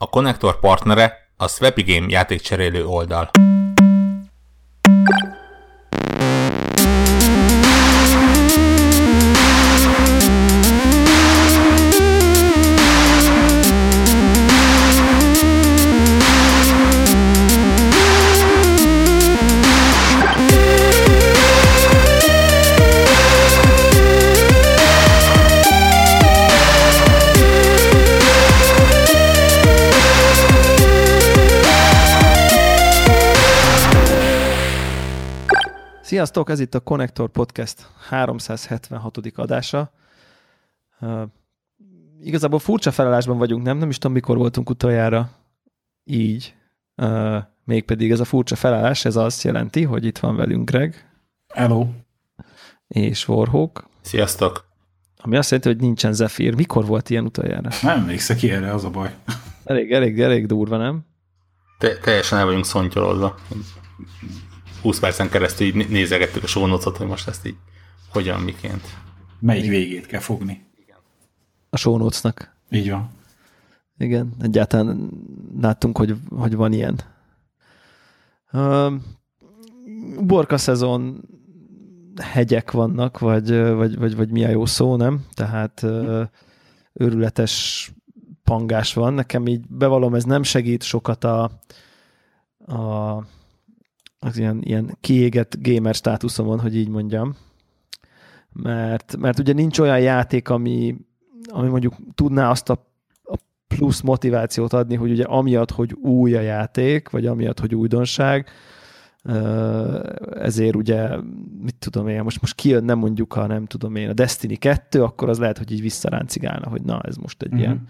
A konnektor partnere a Swapigame játékcserélő oldal. Sziasztok, ez itt a Connector Podcast 376. adása. Uh, igazából furcsa felállásban vagyunk, nem? Nem is tudom, mikor voltunk utoljára így. Uh, mégpedig ez a furcsa felállás, ez azt jelenti, hogy itt van velünk Greg. Hello. És Warhawk. Sziasztok. Ami azt jelenti, hogy nincsen Zephyr. Mikor volt ilyen utoljára? Nem emlékszek erre, az a baj. Elég, elég, elég durva, nem? Te, teljesen el vagyunk szontyolódva. 20 percen keresztül így nézegettük a sónocot, hogy most ezt így hogyan, miként. Melyik végét kell fogni? A sónocnak. Így van. Igen, egyáltalán láttunk, hogy, hogy van ilyen. Uh, borka szezon hegyek vannak, vagy, vagy, vagy, vagy mi a jó szó, nem? Tehát uh, őrületes pangás van. Nekem így bevallom, ez nem segít sokat a, a az ilyen, ilyen kiégett gamer státuszomon, hogy így mondjam. Mert, mert ugye nincs olyan játék, ami, ami mondjuk tudná azt a, a plusz motivációt adni, hogy ugye amiatt, hogy új a játék, vagy amiatt, hogy újdonság, ezért ugye, mit tudom én, most, most kijönne mondjuk, ha nem tudom én, a Destiny 2, akkor az lehet, hogy így visszaráncigálna, hogy na, ez most egy uh-huh. ilyen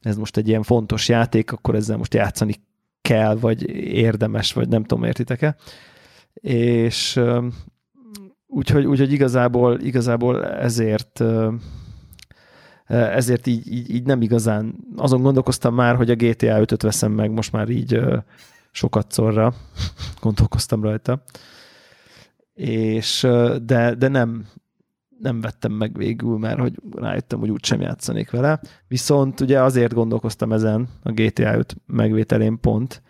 ez most egy ilyen fontos játék, akkor ezzel most játszani kell, vagy érdemes, vagy nem tudom, értitek-e. És úgyhogy, úgyhogy igazából, igazából ezért ezért így, így, így, nem igazán, azon gondolkoztam már, hogy a GTA 5-öt veszem meg, most már így sokat szorra gondolkoztam rajta. És, de, de nem, nem vettem meg végül, mert hogy rájöttem, hogy úgysem játszanék vele. Viszont ugye azért gondolkoztam ezen a GTA 5 megvételén pont,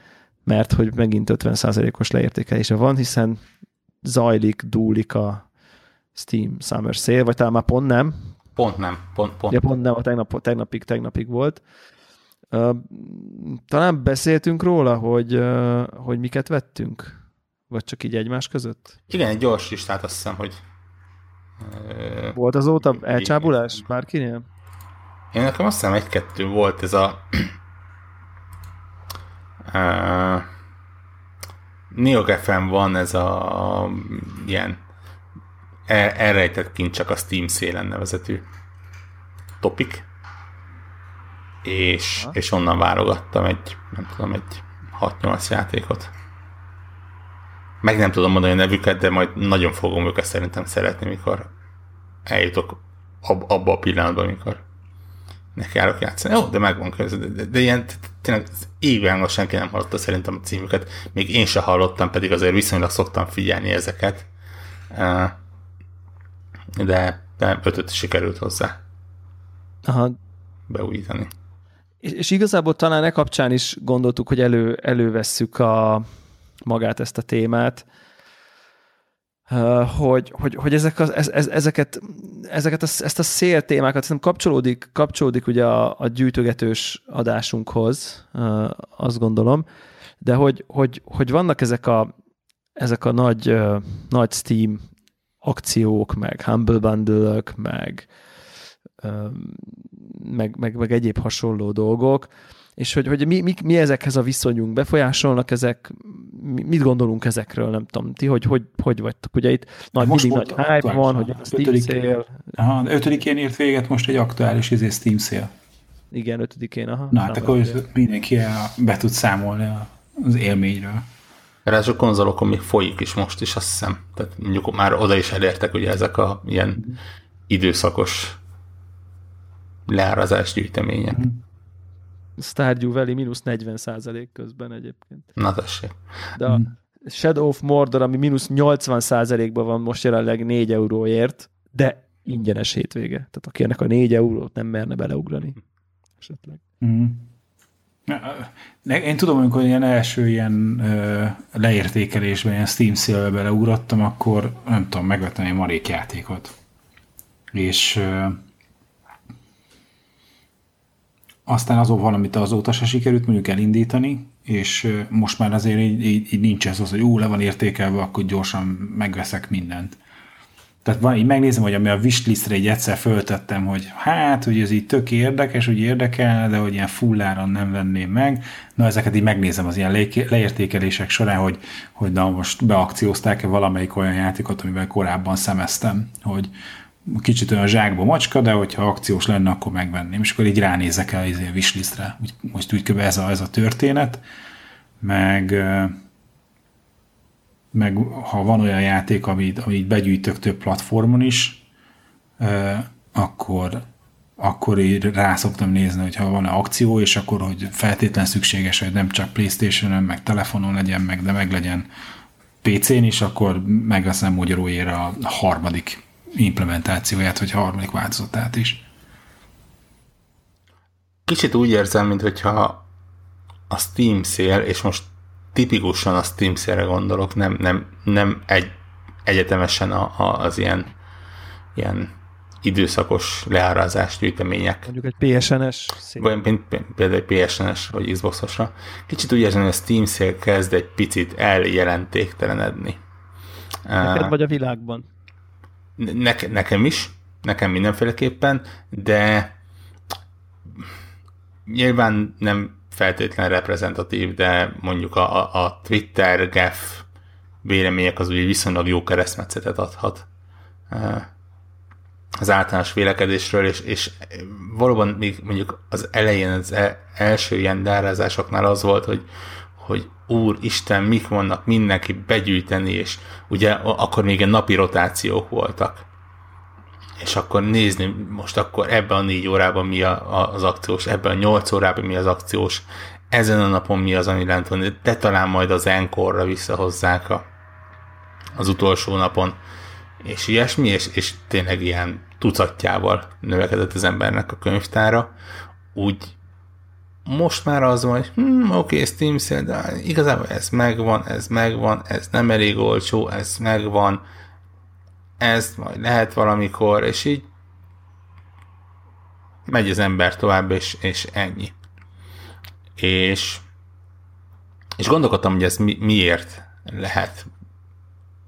mert hogy megint 50%-os leértékelése van, hiszen zajlik, dúlik a Steam Summer Sale, vagy talán már pont nem. Pont nem, pont, pont. Ja, pont nem, a tegnap, tegnapig, tegnapig volt. Uh, talán beszéltünk róla, hogy, uh, hogy miket vettünk? Vagy csak így egymás között? Igen, egy gyors listát azt hiszem, hogy volt azóta elcsábulás bárkinél? Én nekem azt hiszem egy-kettő volt ez a uh, NeoGFM van ez a ilyen el, elrejtett kincsek a Steam szélen nevezetű topik, és, és onnan válogattam egy, nem tudom, egy 6-8 játékot. Meg nem tudom mondani a nevüket, de majd nagyon fogom őket szerintem szeretni, mikor eljutok ab, abba a pillanatban, amikor neki járok játszani. Jó, de megvan között. De, de, de ilyen tényleg éven senki nem hallotta szerintem a címüket. Még én se hallottam, pedig azért viszonylag szoktam figyelni ezeket. De, de ötöt sikerült hozzá Aha. beújítani. És, és igazából talán e kapcsán is gondoltuk, hogy elő, elővesszük a, magát ezt a témát, hogy, hogy, hogy ezek a, ez, ez, ezeket, ezeket a, ezt a szél témákat szerintem kapcsolódik, kapcsolódik ugye a, a gyűjtögetős adásunkhoz, azt gondolom, de hogy, hogy, hogy vannak ezek a, ezek a nagy, nagy Steam akciók, meg Humble bundle meg, meg, meg, meg egyéb hasonló dolgok, és hogy, hogy mi, mi, mi ezekhez a viszonyunk, befolyásolnak ezek, mit gondolunk ezekről, nem tudom, ti hogy, hogy, hogy vagytok? Ugye itt nagy, most mindig nagy hype van, hogy a Steam sale. Aha, ötödikén írt véget most egy aktuális izé Steam sale. Igen, ötödikén, aha. Na hát akkor mindenki be tud számolni az élményről. Ráadásul konzolokon még folyik is most is, azt hiszem. Tehát mondjuk már oda is elértek ugye ezek a ilyen mm. időszakos leárazás gyűjtemények. Mm. Stardew Valley mínusz 40 százalék közben egyébként. Na tessék. De a Shadow of Mordor, ami mínusz 80 százalékban van most jelenleg 4 euróért, de ingyenes hétvége. Tehát aki ennek a 4 eurót nem merne beleugrani. Esetleg. Mm. Én tudom, amikor ilyen első ilyen ö, leértékelésben, ilyen Steam sale beleugrottam, akkor nem tudom, megvettem egy marék játékot. És ö, aztán azon valamit azóta se sikerült mondjuk elindítani, és most már azért így, így, így nincs ez az, hogy ú, le van értékelve, akkor gyorsan megveszek mindent. Tehát van, így megnézem, hogy ami a wishlistre egy egyszer föltettem, hogy hát, hogy ez így tök érdekes, hogy érdekel, de hogy ilyen fulláron nem venném meg. Na, ezeket így megnézem az ilyen leértékelések során, hogy, hogy na most beakciózták-e valamelyik olyan játékot, amivel korábban szemeztem, hogy kicsit olyan zsákba macska, de hogyha akciós lenne, akkor megvenném. És akkor így ránézek el izé a wishlistre. Úgy, most úgy kb. ez a, ez a történet. Meg meg ha van olyan játék, amit, amit begyűjtök több platformon is, akkor, akkor így rá szoktam nézni, hogy ha van akció, és akkor, hogy feltétlen szükséges, hogy nem csak Playstation-on, meg telefonon legyen, meg de meg legyen PC-n is, akkor megveszem magyaróért a harmadik implementációját, vagy harmadik változatát is. Kicsit úgy érzem, mintha a Steam szél, és most tipikusan a Steam szélre gondolok, nem, nem, nem egy, egyetemesen a, a, az ilyen, ilyen időszakos leárazás gyűjtemények. Mondjuk egy PSN-es szél. Vagy például egy PSN-es vagy Xbox-osra. Kicsit úgy érzem, hogy a Steam szél kezd egy picit eljelentéktelenedni. Neked vagy a világban? Ne, nekem is, nekem mindenféleképpen, de nyilván nem feltétlen reprezentatív, de mondjuk a, a, a Twitter, GEF vélemények az ugye viszonylag jó keresztmetszetet adhat az általános vélekedésről, és, és valóban még mondjuk az elején az e, első ilyen dárázásoknál az volt, hogy, hogy úr, Isten, mik vannak mindenki begyűjteni, és ugye akkor még egy napi rotációk voltak. És akkor nézni most akkor ebben a négy órában mi a, a, az akciós, ebben a nyolc órában mi az akciós, ezen a napon mi az, ami lent van, de talán majd az enkorra visszahozzák a, az utolsó napon, és ilyesmi, és, és tényleg ilyen tucatjával növekedett az embernek a könyvtára, úgy most már az van, hogy hm, oké, okay, Steam sale, de igazából ez megvan, ez megvan, ez nem elég olcsó, ez megvan, ez majd lehet valamikor, és így megy az ember tovább, és, és ennyi. És, és gondolkodtam, hogy ez mi, miért lehet.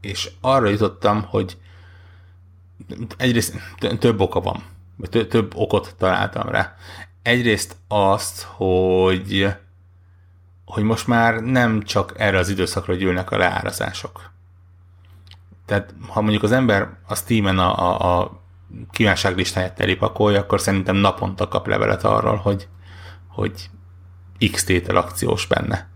És arra jutottam, hogy egyrészt több oka van, vagy több okot találtam rá. Egyrészt azt, hogy hogy most már nem csak erre az időszakra gyűlnek a leárazások. Tehát ha mondjuk az ember a Steam-en a, a, a kívánságlistáját telipakolja, akkor szerintem naponta kap levelet arról, hogy, hogy X tétel akciós benne.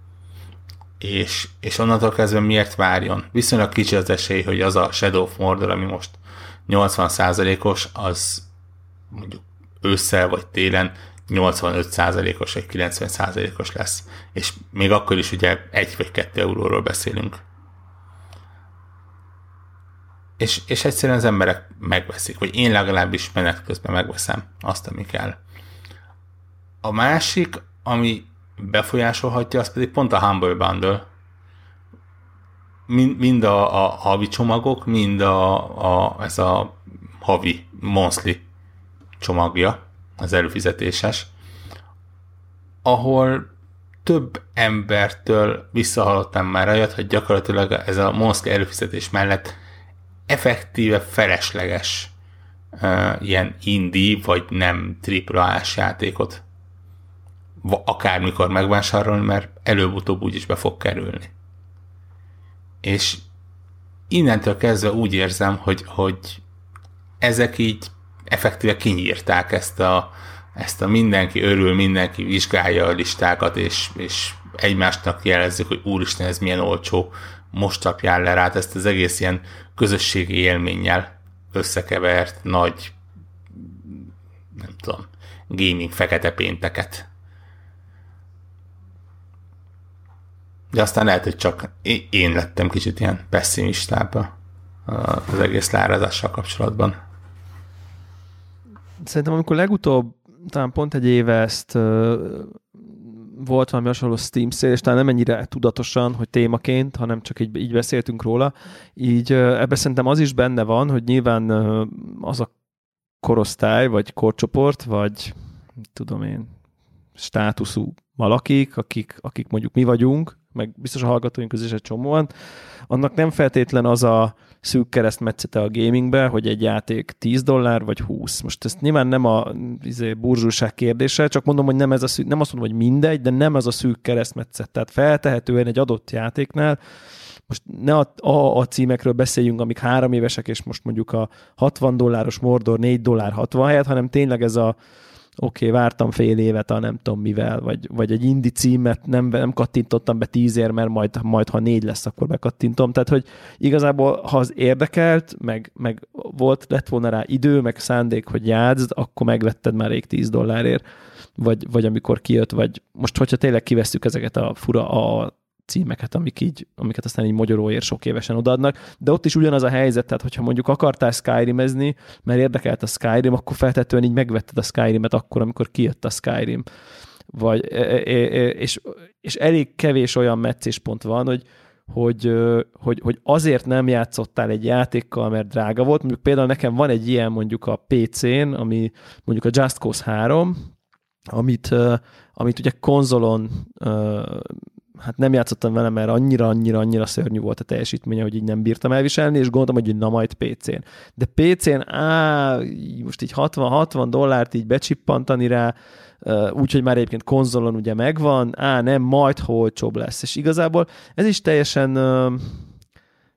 És, és onnantól kezdve miért várjon? Viszonylag kicsi az esély, hogy az a Shadow of Mordor, ami most 80%-os, az mondjuk ősszel vagy télen 85%-os vagy 90%-os lesz. És még akkor is ugye egy vagy kettő euróról beszélünk és, és egyszerűen az emberek megveszik, vagy én legalábbis menet közben megveszem azt, ami kell. A másik, ami befolyásolhatja, az pedig pont a Humble Bundle. Mind, mind a, a havi csomagok, mind a, a, ez a havi monthly csomagja, az előfizetéses, ahol több embertől visszahallottam már olyat, hogy gyakorlatilag ez a monthly előfizetés mellett effektíve felesleges uh, ilyen indie, vagy nem AAA-s játékot akármikor megvásárolni, mert előbb-utóbb úgyis be fog kerülni. És innentől kezdve úgy érzem, hogy, hogy ezek így effektíve kinyírták ezt a, ezt a mindenki örül, mindenki vizsgálja a listákat, és, és egymásnak jelezzük, hogy úristen, ez milyen olcsó, most csapjál le rá, ezt az egész ilyen közösségi élménnyel összekevert nagy, nem tudom, gaming fekete pénteket. De aztán lehet, hogy csak én lettem kicsit ilyen pessimistább az egész lárazással kapcsolatban. Szerintem amikor legutóbb, talán pont egy éve ezt volt valami hasonló Steam szél, és talán nem ennyire tudatosan, hogy témaként, hanem csak így, így beszéltünk róla. Így ebben szerintem az is benne van, hogy nyilván az a korosztály, vagy korcsoport, vagy tudom én, státuszú valakik, akik, akik mondjuk mi vagyunk, meg biztos a hallgatóink közül is egy csomóan, annak nem feltétlen az a szűk keresztmetszete a gamingbe, hogy egy játék 10 dollár vagy 20. Most ezt nyilván nem a izé, burzsúság kérdése, csak mondom, hogy nem, ez a szűk, nem azt mondom, hogy mindegy, de nem az a szűk keresztmetszet. Tehát feltehetően egy adott játéknál most ne a, a, a címekről beszéljünk, amik három évesek, és most mondjuk a 60 dolláros Mordor 4 dollár 60 helyet, hanem tényleg ez a oké, okay, vártam fél évet a nem tudom mivel, vagy, vagy egy indi címet nem, nem kattintottam be tízért, mert majd, majd ha négy lesz, akkor bekattintom. Tehát, hogy igazából, ha az érdekelt, meg, meg volt, lett volna rá idő, meg szándék, hogy játszd, akkor megvetted már rég 10 dollárért, vagy, vagy amikor kijött, vagy most, hogyha tényleg kivesszük ezeket a fura a címeket, amik így, amiket aztán így magyaróért sok évesen odaadnak, de ott is ugyanaz a helyzet, tehát hogyha mondjuk akartál Skyrimezni, mert érdekelt a Skyrim, akkor feltetően így megvetted a Skyrimet akkor, amikor kijött a Skyrim. Vagy, e, e, e, és, és elég kevés olyan meccéspont van, hogy, hogy, hogy, hogy azért nem játszottál egy játékkal, mert drága volt. Mondjuk például nekem van egy ilyen mondjuk a PC-n, ami mondjuk a Just Cause 3, amit, amit ugye konzolon hát nem játszottam vele, mert annyira, annyira, annyira szörnyű volt a teljesítménye, hogy így nem bírtam elviselni, és gondoltam, hogy na majd PC-n. De PC-n, á, most így 60-60 dollárt így becsippantani rá, úgyhogy már egyébként konzolon ugye megvan, á, nem, majd olcsóbb lesz. És igazából ez is teljesen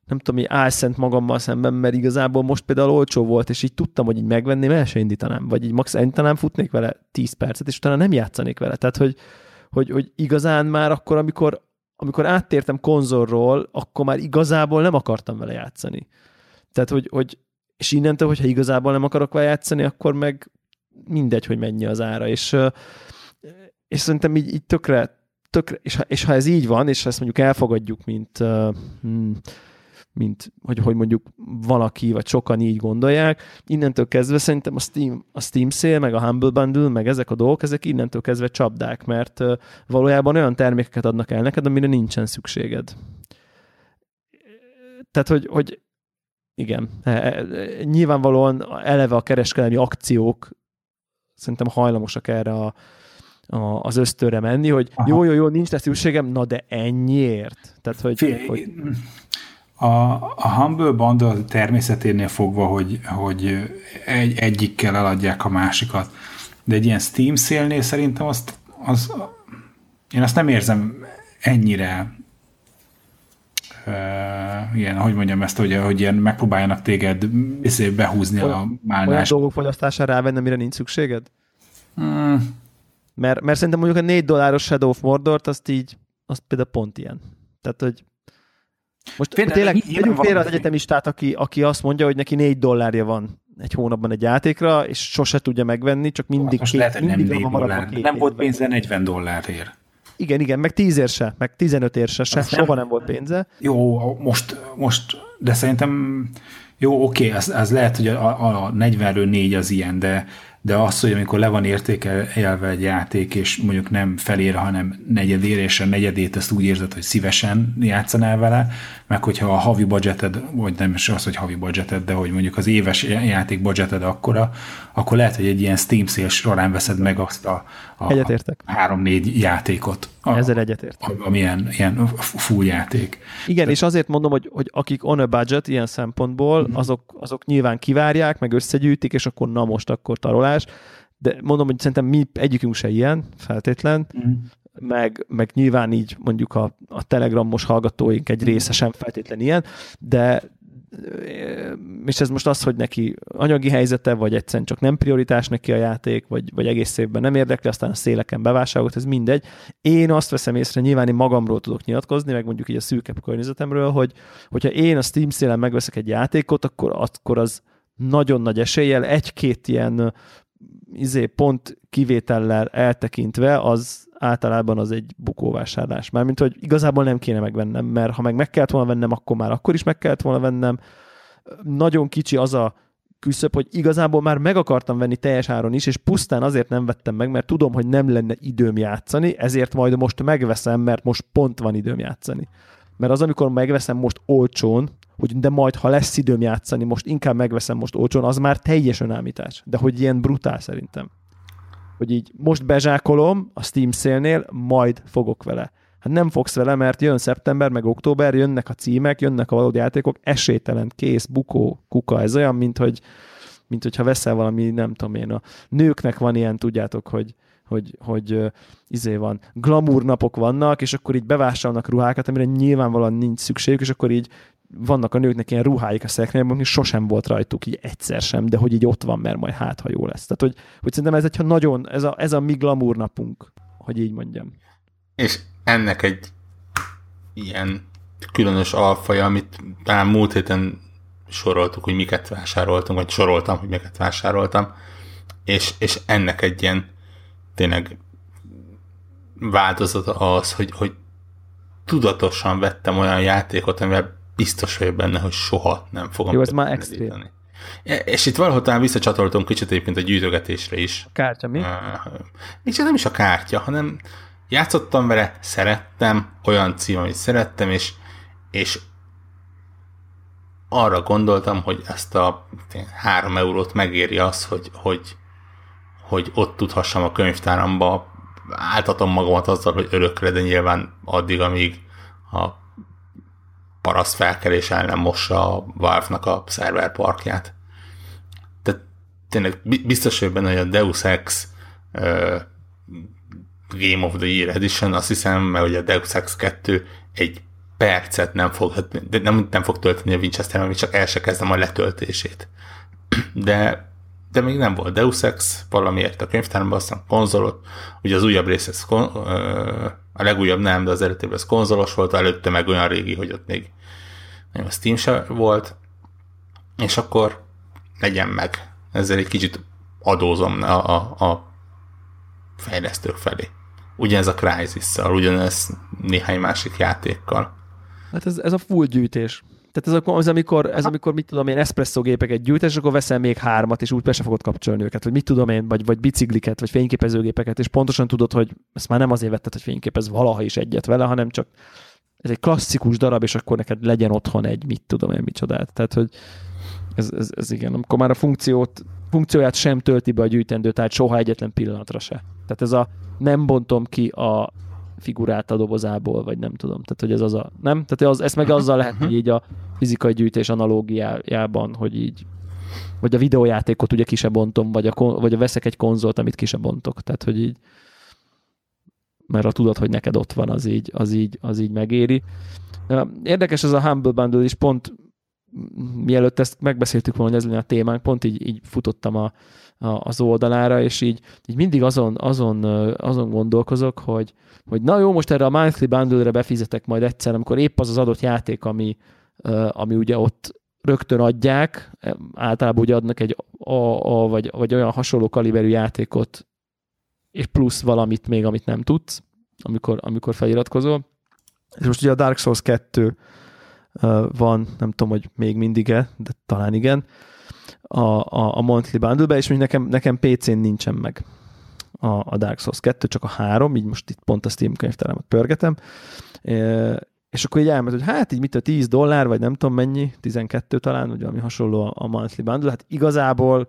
nem tudom, hogy álszent magammal szemben, mert igazából most például olcsó volt, és így tudtam, hogy így megvenném, el se indítanám, vagy így max indítanám, futnék vele 10 percet, és utána nem játszanék vele. Tehát, hogy, hogy, hogy igazán már akkor, amikor, amikor áttértem konzolról, akkor már igazából nem akartam vele játszani. Tehát, hogy, hogy és innentől, hogyha igazából nem akarok vele játszani, akkor meg mindegy, hogy mennyi az ára. És, és szerintem így, így tökre, tökre és, ha, és ha ez így van, és ha ezt mondjuk elfogadjuk, mint hmm, mint hogy, hogy mondjuk valaki, vagy sokan így gondolják. Innentől kezdve szerintem a Steam, a Steam Sale, meg a Humble Bundle, meg ezek a dolgok, ezek innentől kezdve csapdák, mert valójában olyan termékeket adnak el neked, amire nincsen szükséged. Tehát, hogy, hogy igen, e, e, nyilvánvalóan eleve a kereskedelmi akciók szerintem hajlamosak erre a, a, az ösztőre menni, hogy Aha. jó, jó, jó, nincs lesz szükségem, na de ennyiért. Tehát, hogy, Fél, hogy... A, a Humble Bundle természeténél fogva, hogy, hogy egy, egyikkel eladják a másikat, de egy ilyen Steam szélnél szerintem azt, az, én azt nem érzem ennyire uh, ilyen, hogy mondjam ezt, hogy, hogy ilyen megpróbáljanak téged izé behúzni olyan, a málnás. Olyan dolgok fogyasztására rávenni, amire nincs szükséged? Mm. Mert, mert szerintem mondjuk a 4 dolláros Shadow of Mordort, azt így, azt például pont ilyen. Tehát, hogy most Félre, tényleg vegyünk félre az egyetemistát, aki, aki azt mondja, hogy neki négy dollárja van egy hónapban egy játékra, és sose tudja megvenni, csak mindig, most két, lehet, mindig nem, dollár. két nem volt pénze 40 dollárért. Igen, igen, meg 10 ér se, meg 15 ér se, se soha nem, nem volt pénze. Jó, most, most de szerintem jó, oké, okay, az, az lehet, hogy a, a 40-ről 4 az ilyen, de de az, hogy amikor le van értékelve egy játék, és mondjuk nem felér, hanem negyedére, és a negyedét ezt úgy érzed, hogy szívesen játszanál vele, meg hogyha a havi budgeted, vagy nem is az, hogy havi budgeted, de hogy mondjuk az éves játék budgeted akkora, akkor lehet, hogy egy ilyen Steam sale során veszed meg azt a, a, a három-négy játékot. A, Ezzel egyetértek. Ami ilyen, ilyen full játék. Igen, De, és azért mondom, hogy, hogy akik on a budget ilyen szempontból, mm. azok, azok nyilván kivárják, meg összegyűjtik, és akkor na most akkor tarolás. De mondom, hogy szerintem mi egyikünk se ilyen, feltétlen, mm. meg, meg nyilván így mondjuk a, a telegramos hallgatóink egy része sem feltétlen ilyen, de, és ez most az, hogy neki anyagi helyzete, vagy egyszerűen csak nem prioritás neki a játék, vagy, vagy egész évben nem érdekli, aztán a széleken bevásárolt, ez mindegy. Én azt veszem észre, nyilván én magamról tudok nyilatkozni, meg mondjuk így a szűkebb környezetemről, hogy hogyha én a Steam szélen megveszek egy játékot, akkor, akkor az nagyon nagy eséllyel egy-két ilyen izé, pont kivétellel eltekintve az általában az egy bukóvásárlás. Mármint, hogy igazából nem kéne megvennem, mert ha meg meg kellett volna vennem, akkor már akkor is meg kellett volna vennem. Nagyon kicsi az a küszöb, hogy igazából már meg akartam venni teljes áron is, és pusztán azért nem vettem meg, mert tudom, hogy nem lenne időm játszani, ezért majd most megveszem, mert most pont van időm játszani. Mert az, amikor megveszem most olcsón, hogy de majd, ha lesz időm játszani, most inkább megveszem most olcsón, az már teljes önállítás. De hogy ilyen brutál szerintem. Hogy így most bezsákolom a Steam szélnél, majd fogok vele. Hát nem fogsz vele, mert jön szeptember, meg október, jönnek a címek, jönnek a valódi játékok, esélytelen, kész, bukó, kuka. Ez olyan, mint hogy mint hogyha veszel valami, nem tudom én, a nőknek van ilyen, tudjátok, hogy, hogy, hogy uh, izé van, glamour napok vannak, és akkor így bevásárolnak ruhákat, amire nyilvánvalóan nincs szükségük, és akkor így vannak a nőknek ilyen ruháik a szekrényben, és sosem volt rajtuk így egyszer sem, de hogy így ott van, mert majd hát, ha jó lesz. Tehát, hogy, hogy szerintem ez egy nagyon, ez a, ez a mi glamour napunk, hogy így mondjam. És ennek egy ilyen különös alfaja, amit talán múlt héten soroltuk, hogy miket vásároltunk, vagy soroltam, hogy miket vásároltam, és, és ennek egy ilyen tényleg változata az, hogy, hogy tudatosan vettem olyan játékot, amivel biztos vagyok benne, hogy soha nem fogom Jó, ez már extrém. És itt valahol talán visszacsatoltunk kicsit egyébként a gyűjtögetésre is. A kártya mi? Uh, nincs, nem is a kártya, hanem játszottam vele, szerettem, olyan cím, amit szerettem, és, és arra gondoltam, hogy ezt a három eurót megéri az, hogy, hogy, hogy ott tudhassam a könyvtáramba, áltatom magamat azzal, hogy örökre, de nyilván addig, amíg a paraszt felkelés el mossa a Valve-nak a szerverparkját. Tehát tényleg biztos vagyok benne, hogy a Deus Ex uh, Game of the Year Edition, azt hiszem, mert hogy a Deus Ex 2 egy percet nem fog, de nem, nem fog tölteni a Winchester, mert csak el se kezdem a letöltését. De, de még nem volt Deus Ex, valamiért a könyvtárban, aztán konzolot, ugye az újabb rész, ez kon, a legújabb nem, de az előttében ez konzolos volt, előtte meg olyan régi, hogy ott még nem a Steam se volt, és akkor legyen meg. Ezzel egy kicsit adózom a, a, a fejlesztők felé. Ugyanez a Crysis-szal, ugyanez néhány másik játékkal. Hát ez, ez a full gyűjtés. Tehát ez, az, amikor, ez amikor, mit tudom én, espresso gépeket gyűjtesz, és akkor veszel még hármat, és úgy be se fogod kapcsolni őket, vagy mit tudom én, vagy, vagy bicikliket, vagy fényképezőgépeket, és pontosan tudod, hogy ezt már nem azért vetted, hogy fényképez valaha is egyet vele, hanem csak ez egy klasszikus darab, és akkor neked legyen otthon egy, mit tudom én, micsodát. Tehát, hogy ez, ez, ez igen, amikor már a funkciót, funkcióját sem tölti be a gyűjtendő, tehát soha egyetlen pillanatra se. Tehát ez a nem bontom ki a figurát a dobozából, vagy nem tudom. Tehát, hogy ez az a... Nem? Tehát az, ezt meg azzal lehet, hogy így a fizikai gyűjtés analógiájában, hogy így vagy a videójátékot ugye ki se bontom, vagy, a, vagy a veszek egy konzolt, amit ki se bontok. Tehát, hogy így mert a tudod, hogy neked ott van, az így, az így, az így megéri. Érdekes ez a Humble Bundle is, pont mielőtt ezt megbeszéltük volna, hogy ez lenne a témánk, pont így, így futottam a, a, az oldalára, és így, így mindig azon, azon, azon gondolkozok, hogy, hogy na jó, most erre a monthly bundle-re befizetek majd egyszer, amikor épp az az adott játék, ami, ami ugye ott rögtön adják, általában ugye adnak egy A, A vagy, vagy olyan hasonló kaliberű játékot, és plusz valamit még, amit nem tudsz, amikor, amikor feliratkozol. És most ugye a Dark Souls 2 van, nem tudom, hogy még mindig-e, de talán igen, a, a, a monthly bundle és még nekem, nekem PC-n nincsen meg a, a Dark Souls 2, csak a 3, így most itt pont a Steam könyvtáramat pörgetem, és akkor így elment, hogy hát így mit a 10 dollár, vagy nem tudom mennyi, 12 talán, vagy valami hasonló a monthly bundle, hát igazából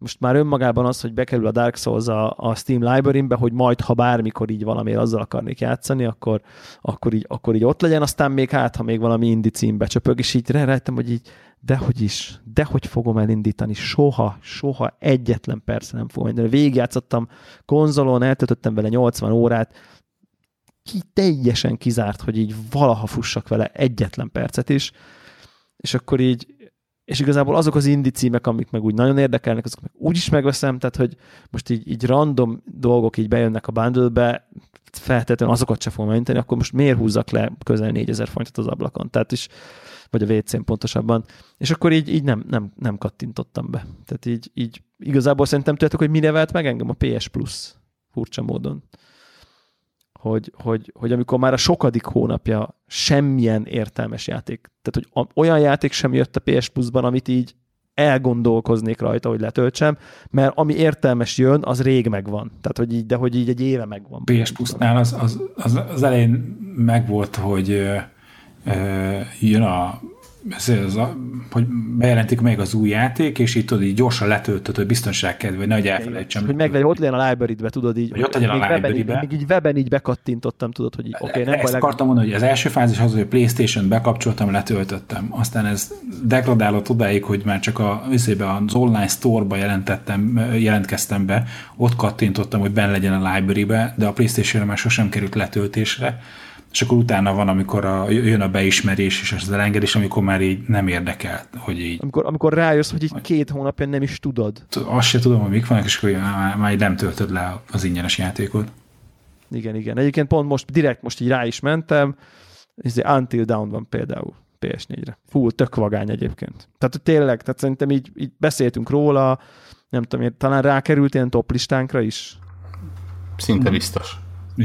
most már önmagában az, hogy bekerül a Dark Souls a, a Steam library-be, hogy majd, ha bármikor így valamiért azzal akarnék játszani, akkor, akkor, így, akkor így ott legyen, aztán még hát, ha még valami indi címbe csöpög, és így rájöttem, hogy így dehogy is, dehogy fogom elindítani, soha, soha egyetlen persze nem fogom elindítani. Végigjátszottam konzolon, eltöltöttem vele 80 órát, ki teljesen kizárt, hogy így valaha fussak vele egyetlen percet is, és akkor így és igazából azok az indi címek, amik meg úgy nagyon érdekelnek, azok meg úgy is megveszem, tehát hogy most így, így random dolgok így bejönnek a bundle-be, feltétlenül azokat sem fogom elinteni, akkor most miért húzzak le közel 4000 forintot az ablakon? Tehát is, vagy a WC-n pontosabban. És akkor így, így nem, nem, nem kattintottam be. Tehát így, így igazából szerintem tudjátok, hogy mire vált meg engem a PS Plus furcsa módon hogy, hogy, hogy amikor már a sokadik hónapja semmilyen értelmes játék, tehát hogy olyan játék sem jött a PS Plus-ban, amit így elgondolkoznék rajta, hogy letöltsem, mert ami értelmes jön, az rég megvan. Tehát, hogy így, de hogy így egy éve megvan. PS Plus-nál az, az, az, az elején megvolt, hogy ö, ö, jön a ez, a, hogy bejelentik meg az új játék, és így tudod, így gyorsan letöltöd, hogy biztonság kedve, nehogy elfelejtsem. Hogy meglegyen, ott legyen a library-be, tudod így. Hogy ott legyen a library-be. Még így weben így bekattintottam, tudod, hogy oké, okay, nem Ezt baj, akartam mondani, hogy az első fázis az, hogy a Playstation bekapcsoltam, letöltöttem. Aztán ez degradálott odáig, hogy már csak a, az online store-ba jelentettem, jelentkeztem be, ott kattintottam, hogy benne legyen a library-be, de a Playstation-re már sosem került letöltésre és akkor utána van, amikor a, jön a beismerés és az elengedés, amikor már így nem érdekel, hogy így... Amikor, amikor rájössz, hogy így két hónapja nem is tudod. Azt se tudom, hogy mik vannak, és akkor már, már nem töltöd le az ingyenes játékot. Igen, igen. Egyébként pont most, direkt most így rá is mentem, és Until Down van például PS4-re. Full, tök vagány egyébként. Tehát tényleg, tehát szerintem így, így beszéltünk róla, nem tudom, talán rákerült ilyen top listánkra is. Szinte biztos.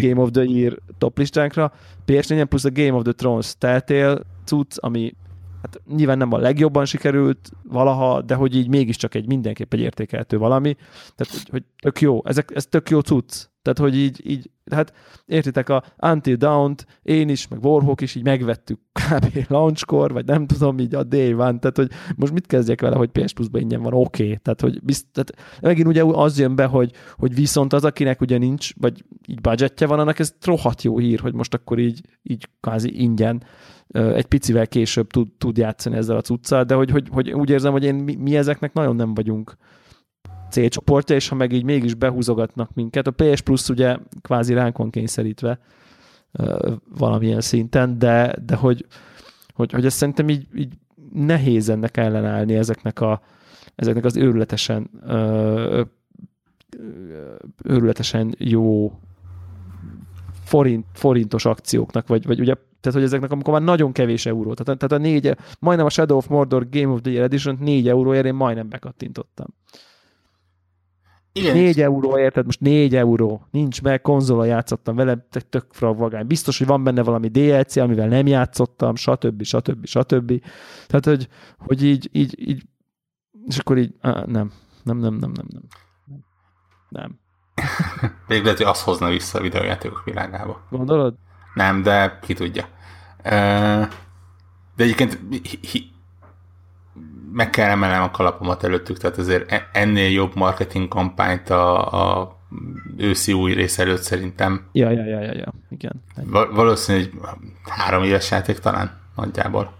Game of the Year top listánkra. PS4 plusz a Game of the Thrones Telltale cucc, ami hát nyilván nem a legjobban sikerült valaha, de hogy így mégiscsak egy mindenképp egy értékelhető valami. Tehát, hogy, hogy tök jó, ezek, ez tök jó cucc. Tehát, hogy így, így hát értitek, a Until Dawn-t én is, meg Warhawk is így megvettük kb. launchkor, vagy nem tudom, így a day van, tehát, hogy most mit kezdjek vele, hogy PS Plus-ban ingyen van, oké. Okay. Tehát, hogy bizt, tehát megint ugye az jön be, hogy, hogy viszont az, akinek ugye nincs, vagy így budgetje van, annak ez rohadt jó hír, hogy most akkor így, így kvázi ingyen egy picivel később tud, tud játszani ezzel a cuccal, de hogy, hogy, hogy úgy érzem, hogy én, mi, mi ezeknek nagyon nem vagyunk célcsoportja, és ha meg így mégis behúzogatnak minket, a PS Plus ugye kvázi ránk van kényszerítve valamilyen szinten, de, de hogy, hogy, hogy ezt szerintem így, így nehéz ennek ellenállni ezeknek, a, ezeknek az őrületesen őrületesen jó forint, forintos akcióknak, vagy, vagy ugye, tehát hogy ezeknek, amikor már nagyon kevés euró, tehát, tehát a négy, majdnem a Shadow of Mordor Game of the Year Edition 4 euróért én majdnem bekattintottam. Igen. 4 euró, érted? Most 4 euró. Nincs meg, konzola játszottam vele, tök vagány. Biztos, hogy van benne valami DLC, amivel nem játszottam, stb. stb. stb. Tehát, hogy, hogy így, így, így, és akkor így, á, nem, nem, nem, nem, nem, nem. Nem. Még lehet, hogy azt hozna vissza a videójátékok világába. Gondolod? Nem, de ki tudja. De egyébként meg kell emelnem a kalapomat előttük, tehát azért e- ennél jobb marketing kampányt a, a őszi új rész előtt szerintem. Ja, ja, ja, ja, ja. igen. Val- valószínű, hogy három éves játék talán nagyjából.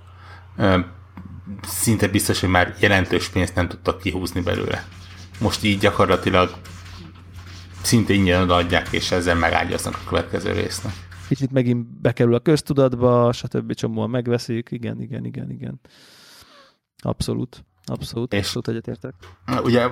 Szinte biztos, hogy már jelentős pénzt nem tudtak kihúzni belőle. Most így gyakorlatilag szinte ingyen adják, és ezzel megágyaznak a következő résznek. Kicsit megint bekerül a köztudatba, stb. csomóan megveszik, igen, igen, igen, igen. Abszolút. Abszolút, és abszolút egyetértek. Ugye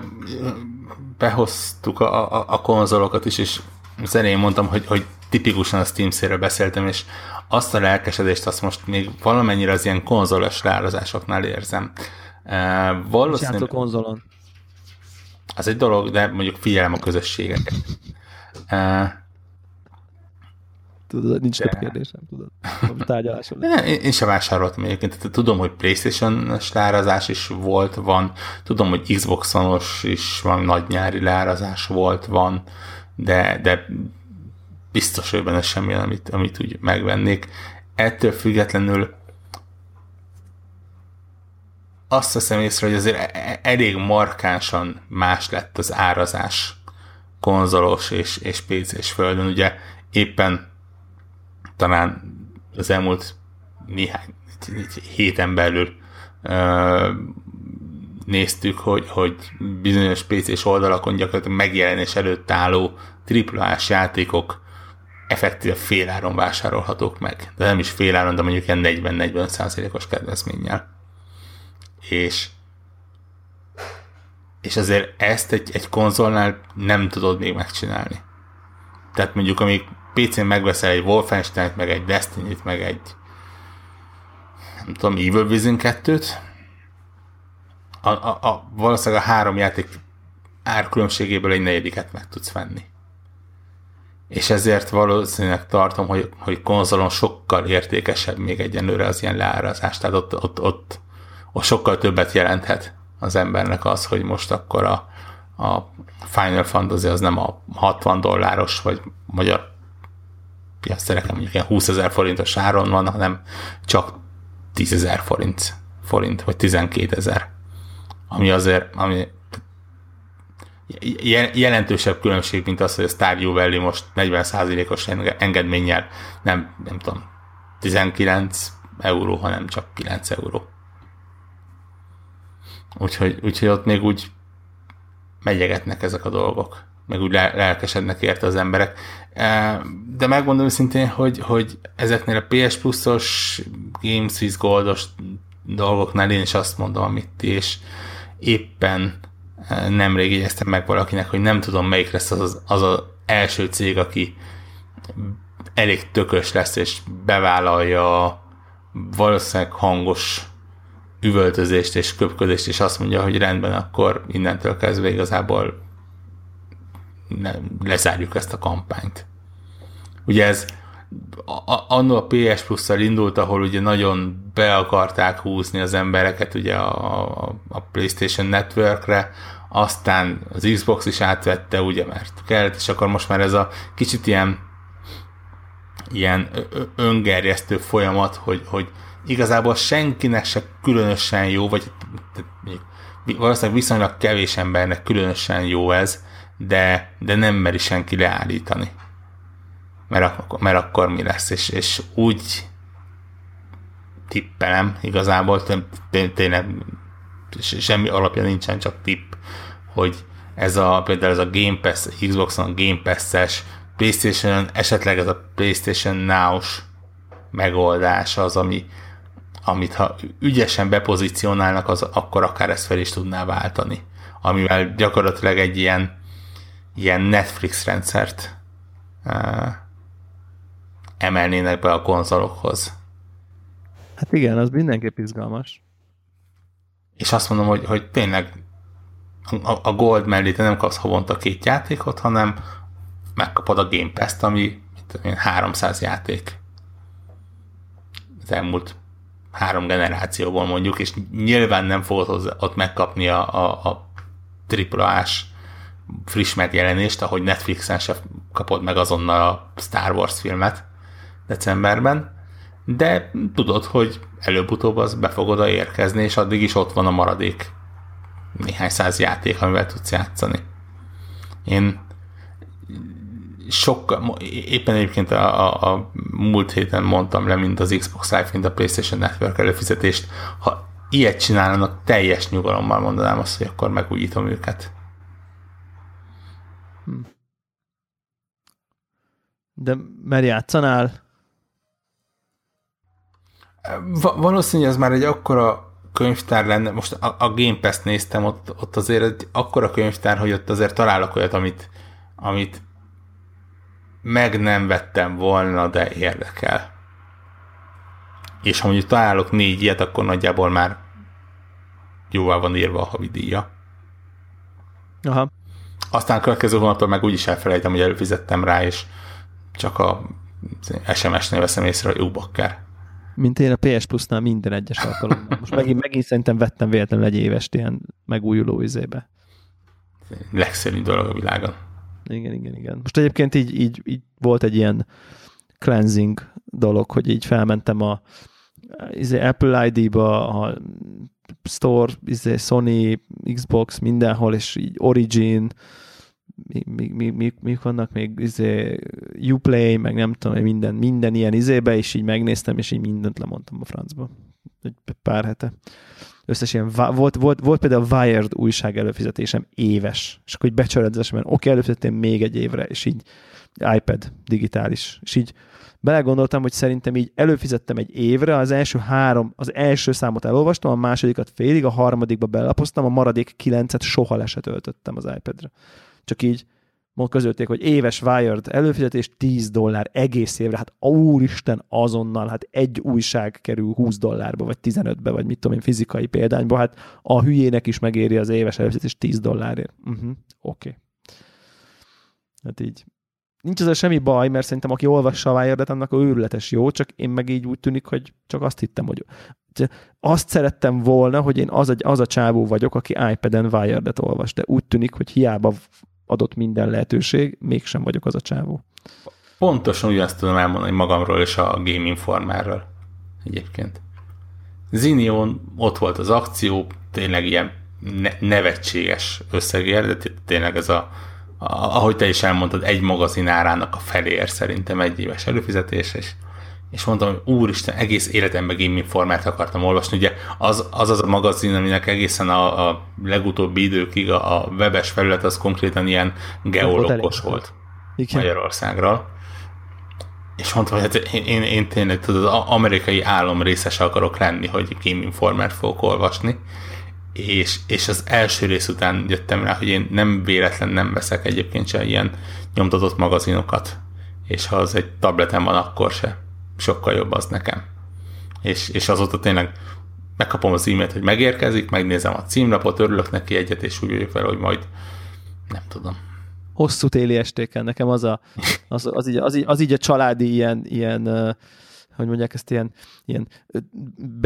behoztuk a, a, a konzolokat is, és az elején mondtam, hogy, hogy tipikusan a steam beszéltem, és azt a lelkesedést azt most még valamennyire az ilyen konzolos leárazásoknál érzem. Uh, valószínűleg... konzolon. Az egy dolog, de mondjuk figyelem a közösségeket. Uh, Tudod, nincs több kérdésem, tudod. Tárgyaláson. Ne, én, én sem vásároltam egyébként. Tehát tudom, hogy Playstation-os leárazás is volt, van. Tudom, hogy Xbox-onos is van, nagy nyári leárazás volt, van, de, de biztos, hogy benne semmi, amit, amit úgy megvennék. Ettől függetlenül azt veszem észre, hogy azért e- e- elég markánsan más lett az árazás konzolos és, és PC-s földön. Ugye éppen talán az elmúlt néhány héten belül néztük, hogy, hogy bizonyos PC-s oldalakon gyakorlatilag megjelenés előtt álló triplás játékok effektíve féláron vásárolhatók meg. De nem is féláron, de mondjuk ilyen 40-40 százalékos kedvezménnyel. És és azért ezt egy, egy konzolnál nem tudod még megcsinálni. Tehát mondjuk, amíg PC-n megveszel egy Wolfenstein-t, meg egy Destiny-t, meg egy nem tudom, Evil Vision 2-t, a, a, a, valószínűleg a három játék árkülönbségéből egy negyediket meg tudsz venni. És ezért valószínűleg tartom, hogy, hogy konzolon sokkal értékesebb még egyenlőre az ilyen leárazás, tehát ott, ott, ott, ott sokkal többet jelenthet az embernek az, hogy most akkor a, a Final Fantasy az nem a 60 dolláros, vagy magyar piactereken mondjuk ilyen 20 ezer forintos áron van, hanem csak 10 ezer forint, forint, vagy 12 ezer. Ami azért, ami jelentősebb különbség, mint az, hogy a Stardew Valley most 40%-os engedménnyel nem, nem tudom, 19 euró, hanem csak 9 euró. Úgyhogy, úgyhogy ott még úgy megyegetnek ezek a dolgok, meg úgy lelkesednek érte az emberek. E, de megmondom őszintén, hogy, hogy ezeknél a PS Plus-os, Games with Goldos dolgoknál én is azt mondom, amit ti, és éppen e, nemrég jegyeztem meg valakinek, hogy nem tudom melyik lesz az az, az, az első cég, aki elég tökös lesz, és bevállalja valószínűleg hangos üvöltözést és köpködést, és azt mondja, hogy rendben, akkor innentől kezdve igazából lezárjuk ezt a kampányt. Ugye ez annól a PS Plus-szal indult, ahol ugye nagyon be akarták húzni az embereket ugye a, a PlayStation Networkre, aztán az Xbox is átvette, ugye, mert kellett, és akkor most már ez a kicsit ilyen ilyen öngerjesztő folyamat, hogy, hogy igazából senkinek se különösen jó, vagy valószínűleg viszonylag kevés embernek különösen jó ez, de, de nem meri senki leállítani. Mert, mert akkor mi lesz, és, és úgy tippelem igazából, tényleg semmi alapja nincsen, csak tipp, hogy ez a, például ez a Game Pass, Xboxon Game Pass-es, Playstation, esetleg ez a Playstation Now-s megoldás az, ami, amit ha ügyesen bepozícionálnak, az akkor akár ezt fel is tudná váltani. Amivel gyakorlatilag egy ilyen, ilyen Netflix rendszert uh, emelnének be a konzolokhoz. Hát igen, az mindenképp izgalmas. És azt mondom, hogy, hogy tényleg a, a Gold mellé te nem kapsz havonta két játékot, hanem megkapod a Game Pass-t, ami 300 játék az elmúlt három generációból mondjuk, és nyilván nem fogod hozzá, ott megkapni a, a, a triplás friss megjelenést, ahogy Netflixen se kapod meg azonnal a Star Wars filmet decemberben, de tudod, hogy előbb-utóbb az be fog oda érkezni, és addig is ott van a maradék néhány száz játék, amivel tudsz játszani. Én sokkal, éppen egyébként a, a, a múlt héten mondtam le, mint az Xbox Live, mint a PlayStation Network előfizetést. Ha ilyet csinálnak, teljes nyugalommal mondanám azt, hogy akkor megújítom őket. Hm. De mert játszanál? Va- valószínűleg ez már egy akkora könyvtár lenne, most a, a Game Pass-t néztem, ott, ott azért egy akkora könyvtár, hogy ott azért találok olyat, amit, amit meg nem vettem volna, de érdekel. És ha mondjuk találok négy ilyet, akkor nagyjából már jóval van írva a havidíja. Aha. Aztán a következő hónaptól meg úgyis elfelejtem, hogy előfizettem rá, és csak a SMS-nél veszem észre, hogy bakker. Mint én a PS Plus-nál minden egyes alkalommal. Most megint, megint szerintem vettem véletlenül egy évest ilyen megújuló izébe. Legszerűbb dolog a világon. Igen, igen, igen. Most egyébként így, így, így volt egy ilyen cleansing dolog, hogy így felmentem a izé, Apple ID-ba, a Store, izé, Sony, Xbox, mindenhol, és így Origin, mi, mi, mi, mi, mi vannak még, izé, Uplay, meg nem tudom, minden, minden ilyen izébe, és így megnéztem, és így mindent lemondtam a francba. Egy pár hete összes ilyen, volt, volt, volt például a Wired újság előfizetésem éves, és akkor így becsöredzesem, oké, előfizettem még egy évre, és így iPad digitális, és így belegondoltam, hogy szerintem így előfizettem egy évre, az első három, az első számot elolvastam, a másodikat félig, a harmadikba belapoztam, a maradék kilencet soha le se töltöttem az iPad-re. Csak így mond közölték, hogy éves Wired előfizetés 10 dollár egész évre, hát úristen azonnal, hát egy újság kerül 20 dollárba, vagy 15-be, vagy mit tudom én, fizikai példányba, hát a hülyének is megéri az éves előfizetés 10 dollárért. Uh-huh, Oké. Okay. Hát így. Nincs ezzel semmi baj, mert szerintem aki olvassa a Wired-et, annak őrületes jó, csak én meg így úgy tűnik, hogy csak azt hittem, hogy azt szerettem volna, hogy én az a, az a csávó vagyok, aki iPad-en Wired-et olvas, de úgy tűnik, hogy hiába adott minden lehetőség, mégsem vagyok az a csávó. Pontosan ugyanezt tudom elmondani magamról és a Game Informerről egyébként. Zinion ott volt az akció, tényleg ilyen ne- nevetséges összegér, de tényleg ez a, ahogy te is elmondtad, egy magazin árának a felér szerintem egy éves előfizetés, és, és mondtam, hogy úristen, egész életemben Game Informert akartam olvasni, ugye az az, az a magazin, aminek egészen a, a legutóbbi időkig a, a webes felület az konkrétan ilyen geológos volt Igen. Magyarországról. És mondtam, hogy hát én, én, én tényleg tudod, az amerikai álom részese akarok lenni, hogy Game Informer fogok olvasni, és, és az első rész után jöttem rá, hogy én nem véletlen nem veszek egyébként se ilyen nyomtatott magazinokat, és ha az egy tabletem van, akkor se. Sokkal jobb az nekem. És, és azóta tényleg megkapom az e-mailt, hogy megérkezik, megnézem a címlapot, örülök neki egyet, és úgy vagyok vele, hogy majd nem tudom, hosszú téli estéken. Nekem az, a, az, az, így, az, így, az így a családi ilyen, ilyen hogy mondják ezt ilyen, ilyen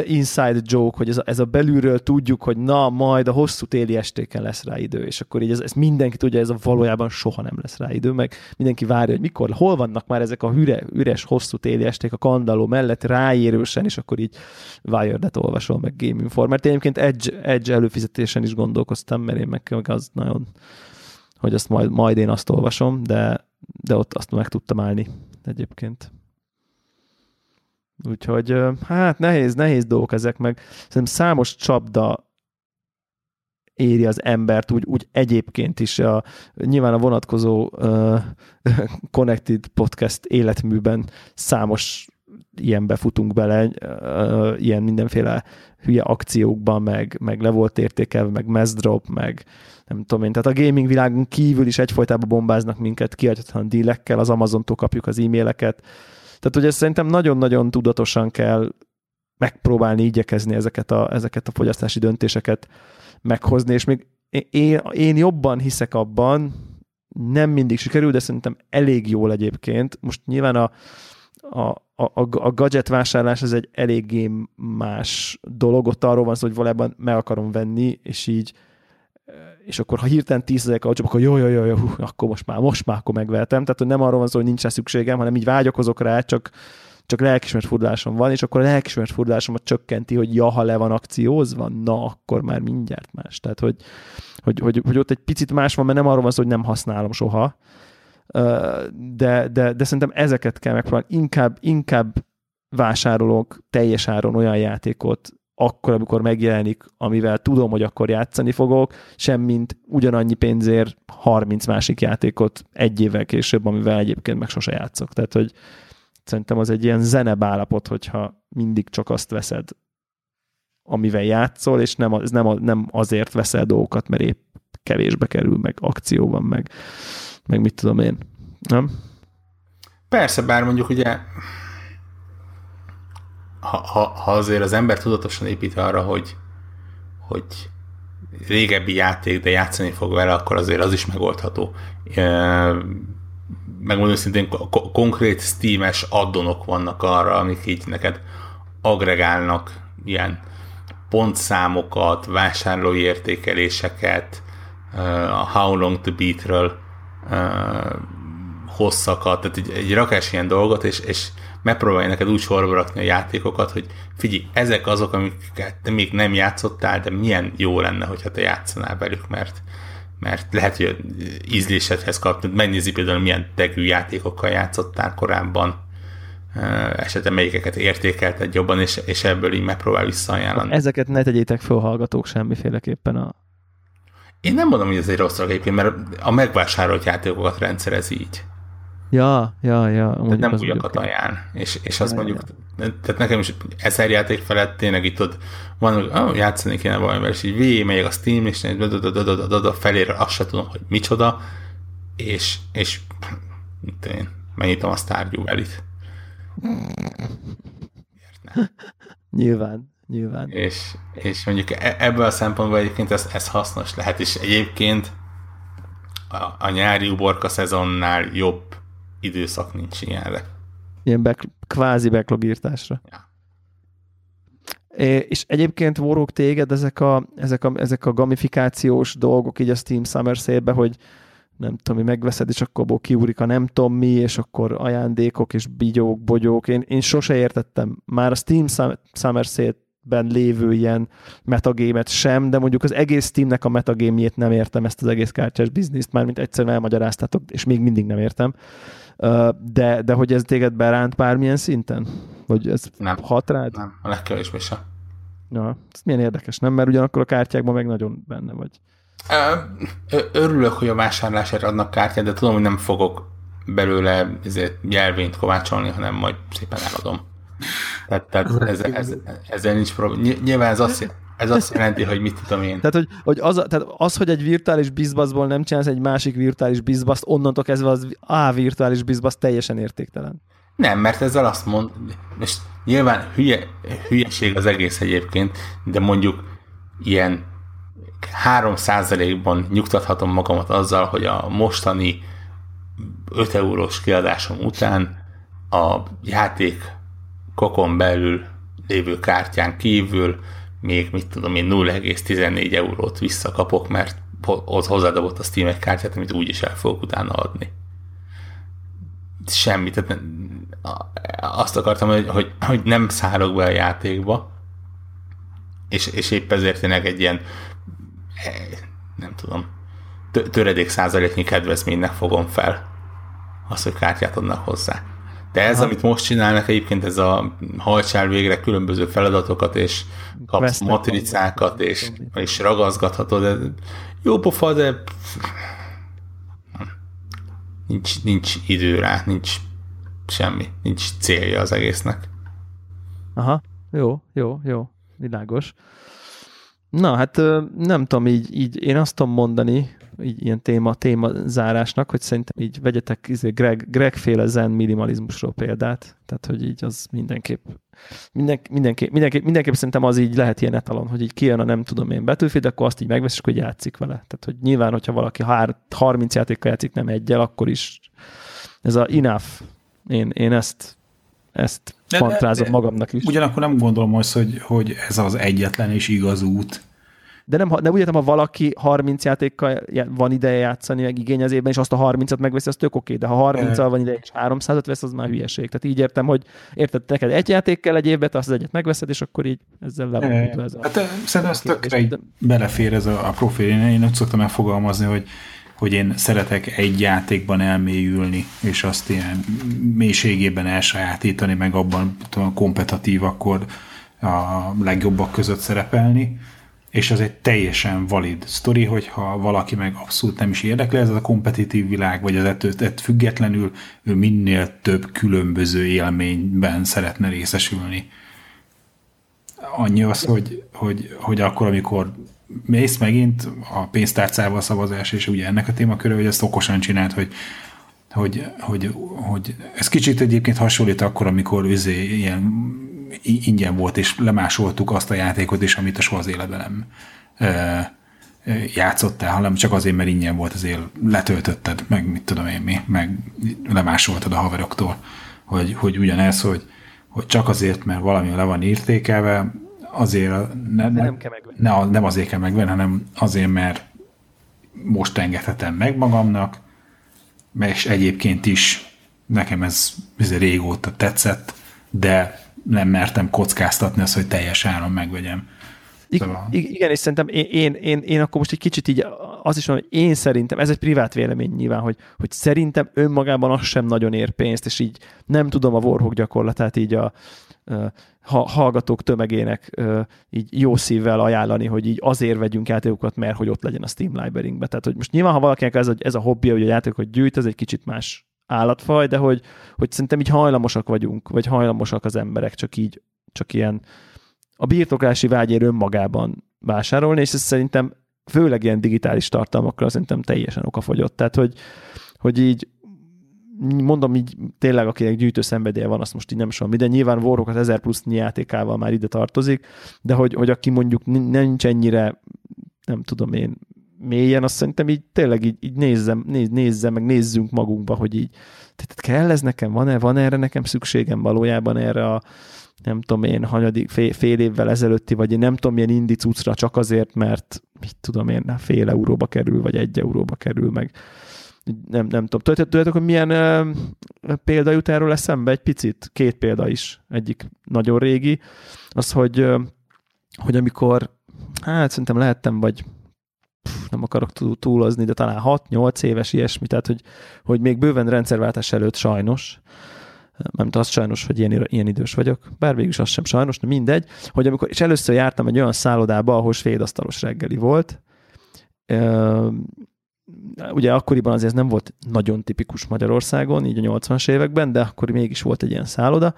inside joke, hogy ez a, ez a belülről tudjuk, hogy na, majd a hosszú téli estéken lesz rá idő, és akkor így ez, ez mindenki tudja, ez a valójában soha nem lesz rá idő, meg mindenki várja, hogy mikor, hol vannak már ezek a hüre, üres, hosszú téli esték a kandaló mellett ráérősen, és akkor így Wired-et olvasol, meg Game Informer. Egyébként Edge, Edge előfizetésen is gondolkoztam, mert én meg, meg az nagyon hogy azt majd, majd én azt olvasom, de, de ott azt meg tudtam állni egyébként. Úgyhogy hát nehéz, nehéz dolgok ezek meg. Szerintem számos csapda éri az embert úgy, úgy egyébként is. A, nyilván a vonatkozó uh, Connected Podcast életműben számos ilyen befutunk bele, uh, ilyen mindenféle hülye akciókban, meg, meg le volt értékelve, meg mass drop, meg nem tudom én, tehát a gaming világon kívül is egyfolytában bombáznak minket kiadhatatlan dílekkel, az Amazontól kapjuk az e-maileket. Tehát, hogy ezt szerintem nagyon-nagyon tudatosan kell megpróbálni igyekezni ezeket a, ezeket a fogyasztási döntéseket meghozni, és még én, én jobban hiszek abban, nem mindig sikerül, de szerintem elég jól egyébként. Most nyilván a, a, a, a gadget vásárlás ez egy eléggé más dolog, ott arról van szó, hogy valójában meg akarom venni, és így és akkor ha hirtelen 10 ezer olcsóbb, akkor jó, jó, jó, jó, hú, akkor most már, most már akkor megvehetem. Tehát, hogy nem arról van szó, hogy nincs rá szükségem, hanem így vágyakozok rá, csak, csak lelkismert fordulásom van, és akkor a lelkismert fordulásomat csökkenti, hogy ja, ha le van akciózva, na, akkor már mindjárt más. Tehát, hogy, hogy, hogy, hogy ott egy picit más van, mert nem arról van szó, hogy nem használom soha, de, de, de szerintem ezeket kell megpróbálni. Inkább, inkább vásárolok teljes áron olyan játékot, akkor, amikor megjelenik, amivel tudom, hogy akkor játszani fogok, semmint ugyanannyi pénzért 30 másik játékot egy évvel később, amivel egyébként meg sose játszok. Tehát, hogy szerintem az egy ilyen zenebb állapot, hogyha mindig csak azt veszed, amivel játszol, és nem, ez nem, nem azért veszel dolgokat, mert épp kevésbe kerül, meg akció van, meg, meg mit tudom én. Nem? Persze, bár mondjuk ugye ha, ha, azért az ember tudatosan épít arra, hogy, hogy régebbi játék, de játszani fog vele, akkor azért az is megoldható. Megmondom szintén, konkrét Steam-es addonok vannak arra, amik így neked agregálnak ilyen pontszámokat, vásárlói értékeléseket, a How Long to Beat-ről hosszakat, tehát egy, egy rakás ilyen dolgot, és, és megpróbálja neked úgy sorba rakni a játékokat, hogy figyelj, ezek azok, amiket te még nem játszottál, de milyen jó lenne, hogyha te játszanál velük, mert, mert lehet, hogy ízlésedhez kapni. Megnézi például, milyen tegű játékokkal játszottál korábban, esetleg melyikeket értékelted jobban, és, és ebből így megpróbál visszaajánlani. Ezeket ne tegyétek föl hallgatók semmiféleképpen a... Én nem mondom, hogy ez egy rossz egyébként, mert a megvásárolt játékokat rendszerez így. Ja, ja, ja. Tehát nem újakat ajánl. És, és azt ja, mondjuk, ja. tehát nekem is ezer játék felett tényleg itt ott van, hogy oh, játszani kéne valamivel, és így végig megyek a Steam, és a felére azt se tudom, hogy micsoda, és, és én megnyitom a Stardew Valley-t. Nyilván, nyilván. És, és mondjuk e, ebből a szempontból egyébként ez, ez hasznos lehet, és egyébként a, a nyári uborka szezonnál jobb időszak nincs ilyenre. Ilyen back, kvázi backlog írtásra. Ja. És egyébként vorog téged ezek a, ezek, a, ezek a gamifikációs dolgok így a Steam Summer sale hogy nem tudom, mi megveszed, és akkor abból kiúrik a nem tudom mi, és akkor ajándékok, és bigyók, bogyók. Én, én sose értettem. Már a Steam Summer sale ben lévő ilyen metagémet sem, de mondjuk az egész Steamnek a metagémjét nem értem, ezt az egész kártyás bizniszt, már mint egyszerűen elmagyaráztátok, és még mindig nem értem. De, de hogy ez téged beránt bármilyen szinten? Hogy ez nem, hat rád? Nem, a legkevésbé sem. Ja, ez milyen érdekes, nem? Mert ugyanakkor a kártyákban meg nagyon benne vagy. Örülök, hogy a vásárlásért adnak kártyát, de tudom, hogy nem fogok belőle ezért jelvényt kovácsolni, hanem majd szépen eladom. Tehát, tehát ez, ez, ezzel nincs probléma. Nyilván ez azt, ez azt jelenti, hogy mit tudom én. Tehát, hogy, hogy az, tehát az, hogy egy virtuális bizbaszból nem csinálsz egy másik virtuális bizbaszt, onnantól kezdve az A virtuális bizbasz teljesen értéktelen. Nem, mert ezzel azt mond, és nyilván hülye, hülyeség az egész egyébként, de mondjuk ilyen 3%-ban nyugtathatom magamat azzal, hogy a mostani 5 eurós kiadásom után a játék kokon belül lévő kártyán kívül még, mit tudom én, 0,14 eurót visszakapok, mert ott hozzádobott a Steam egy kártyát, amit úgyis el fogok utána adni. Semmi, tehát azt akartam, hogy, hogy, hogy nem szállok be a játékba, és, és épp ezért tényleg egy ilyen eh, nem tudom, töredék százaléknyi kedvezménynek fogom fel azt, hogy kártyát adnak hozzá. De ez, Aha. amit most csinálnak egyébként, ez a hajtsál végre különböző feladatokat, és kapsz Vesztek matricákat, és, és ragaszgathatod, de jó pofa, de nincs, nincs idő rá, nincs semmi, nincs célja az egésznek. Aha, jó, jó, jó, világos. Na, hát nem tudom, így, így én azt tudom mondani, így ilyen téma, téma zárásnak, hogy szerintem így vegyetek izé, Greg, Greg féle zen minimalizmusról példát, tehát hogy így az mindenképp minden, mindenképp, mindenképp, mindenképp szerintem az így lehet ilyen etalon, hogy így kijön a nem tudom én betűfid, akkor azt így megvesz, és hogy játszik vele. Tehát, hogy nyilván, hogyha valaki 30 játékkal játszik, nem egyel, akkor is ez a enough. Én, én ezt, ezt de, fantrázom de, de, magamnak is. Ugyanakkor nem gondolom azt, hogy, hogy ez az egyetlen és igaz út, de nem, nem úgy értem, ha valaki 30 játékkal van ideje játszani, meg igény az évben, és azt a 30-at megveszi, az tök oké, de ha 30 al van ideje, és 300-at vesz, az már hülyeség. Tehát így értem, hogy érted, neked egy játék kell egy évben, te azt az egyet megveszed, és akkor így ezzel le van ez a... Hát szerintem ez tökre de... belefér ez a, a profil. Én, én úgy szoktam elfogalmazni, hogy hogy én szeretek egy játékban elmélyülni, és azt ilyen mélységében elsajátítani, meg abban tudom, kompetitív akkor a legjobbak között szerepelni és ez egy teljesen valid sztori, hogyha valaki meg abszolút nem is érdekli ez a kompetitív világ, vagy az ettől, függetlenül ő minél több különböző élményben szeretne részesülni. Annyi az, hogy, hogy, hogy akkor, amikor mész megint a pénztárcával szavazás, és ugye ennek a témaköre, hogy ezt okosan csinált, hogy, hogy, hogy, hogy ez kicsit egyébként hasonlít akkor, amikor üzé, ilyen ingyen volt, és lemásoltuk azt a játékot is, amit a soha az életben nem játszottál, hanem csak azért, mert ingyen volt, azért letöltötted, meg mit tudom én mi, meg lemásoltad a haveroktól, hogy, hogy ugyanez, hogy, hogy csak azért, mert valami le van értékelve, azért ne, ne, nem, kell ne, nem azért kell megvenni, hanem azért, mert most engedhetem meg magamnak, és egyébként is nekem ez, ez régóta tetszett, de nem mertem kockáztatni azt, hogy teljes áron megvegyem. Szóval... Igen, és szerintem én, én, én, én akkor most egy kicsit így az is van, hogy én szerintem, ez egy privát vélemény nyilván, hogy, hogy szerintem önmagában az sem nagyon ér pénzt, és így nem tudom a Warhawk gyakorlatát így a, a hallgatók tömegének így jó szívvel ajánlani, hogy így azért vegyünk játékokat, mert hogy ott legyen a Steam library-be. Tehát, hogy most nyilván, ha valakinek ez a, ez a hobbija, hogy a játékokat gyűjt, ez egy kicsit más állatfaj, de hogy, hogy szerintem így hajlamosak vagyunk, vagy hajlamosak az emberek csak így, csak ilyen a birtoklási vágyér önmagában vásárolni, és ez szerintem főleg ilyen digitális tartalmakra szerintem teljesen okafogyott. Tehát, hogy, hogy így mondom így tényleg, akinek gyűjtő szenvedélye van, azt most így nem soha de nyilván Warhawk az 1000 plusz játékával már ide tartozik, de hogy, hogy aki mondjuk nincs ennyire, nem tudom én, mélyen, azt szerintem így tényleg így, így nézzem, néz, nézzem, meg nézzünk magunkba, hogy így tehát kell ez nekem, van-e, van erre nekem szükségem valójában erre a, nem tudom én, hanyadik, fél, fél évvel ezelőtti, vagy én nem tudom milyen indi cuccra csak azért, mert mit tudom én, fél euróba kerül, vagy egy euróba kerül, meg nem, nem tudom. Tudjátok, hogy milyen ö, példa jut erről eszembe? Egy picit, két példa is. Egyik nagyon régi, az, hogy, ö, hogy amikor, hát szerintem lehettem, vagy nem akarok túlozni, de talán 6-8 éves ilyesmi, tehát hogy, hogy még bőven rendszerváltás előtt sajnos, nem az sajnos, hogy ilyen, ilyen idős vagyok, bár végül is az sem sajnos, de mindegy, hogy amikor, és először jártam egy olyan szállodába, ahol svédasztalos reggeli volt, ugye akkoriban azért ez nem volt nagyon tipikus Magyarországon, így a 80-as években, de akkor mégis volt egy ilyen szálloda,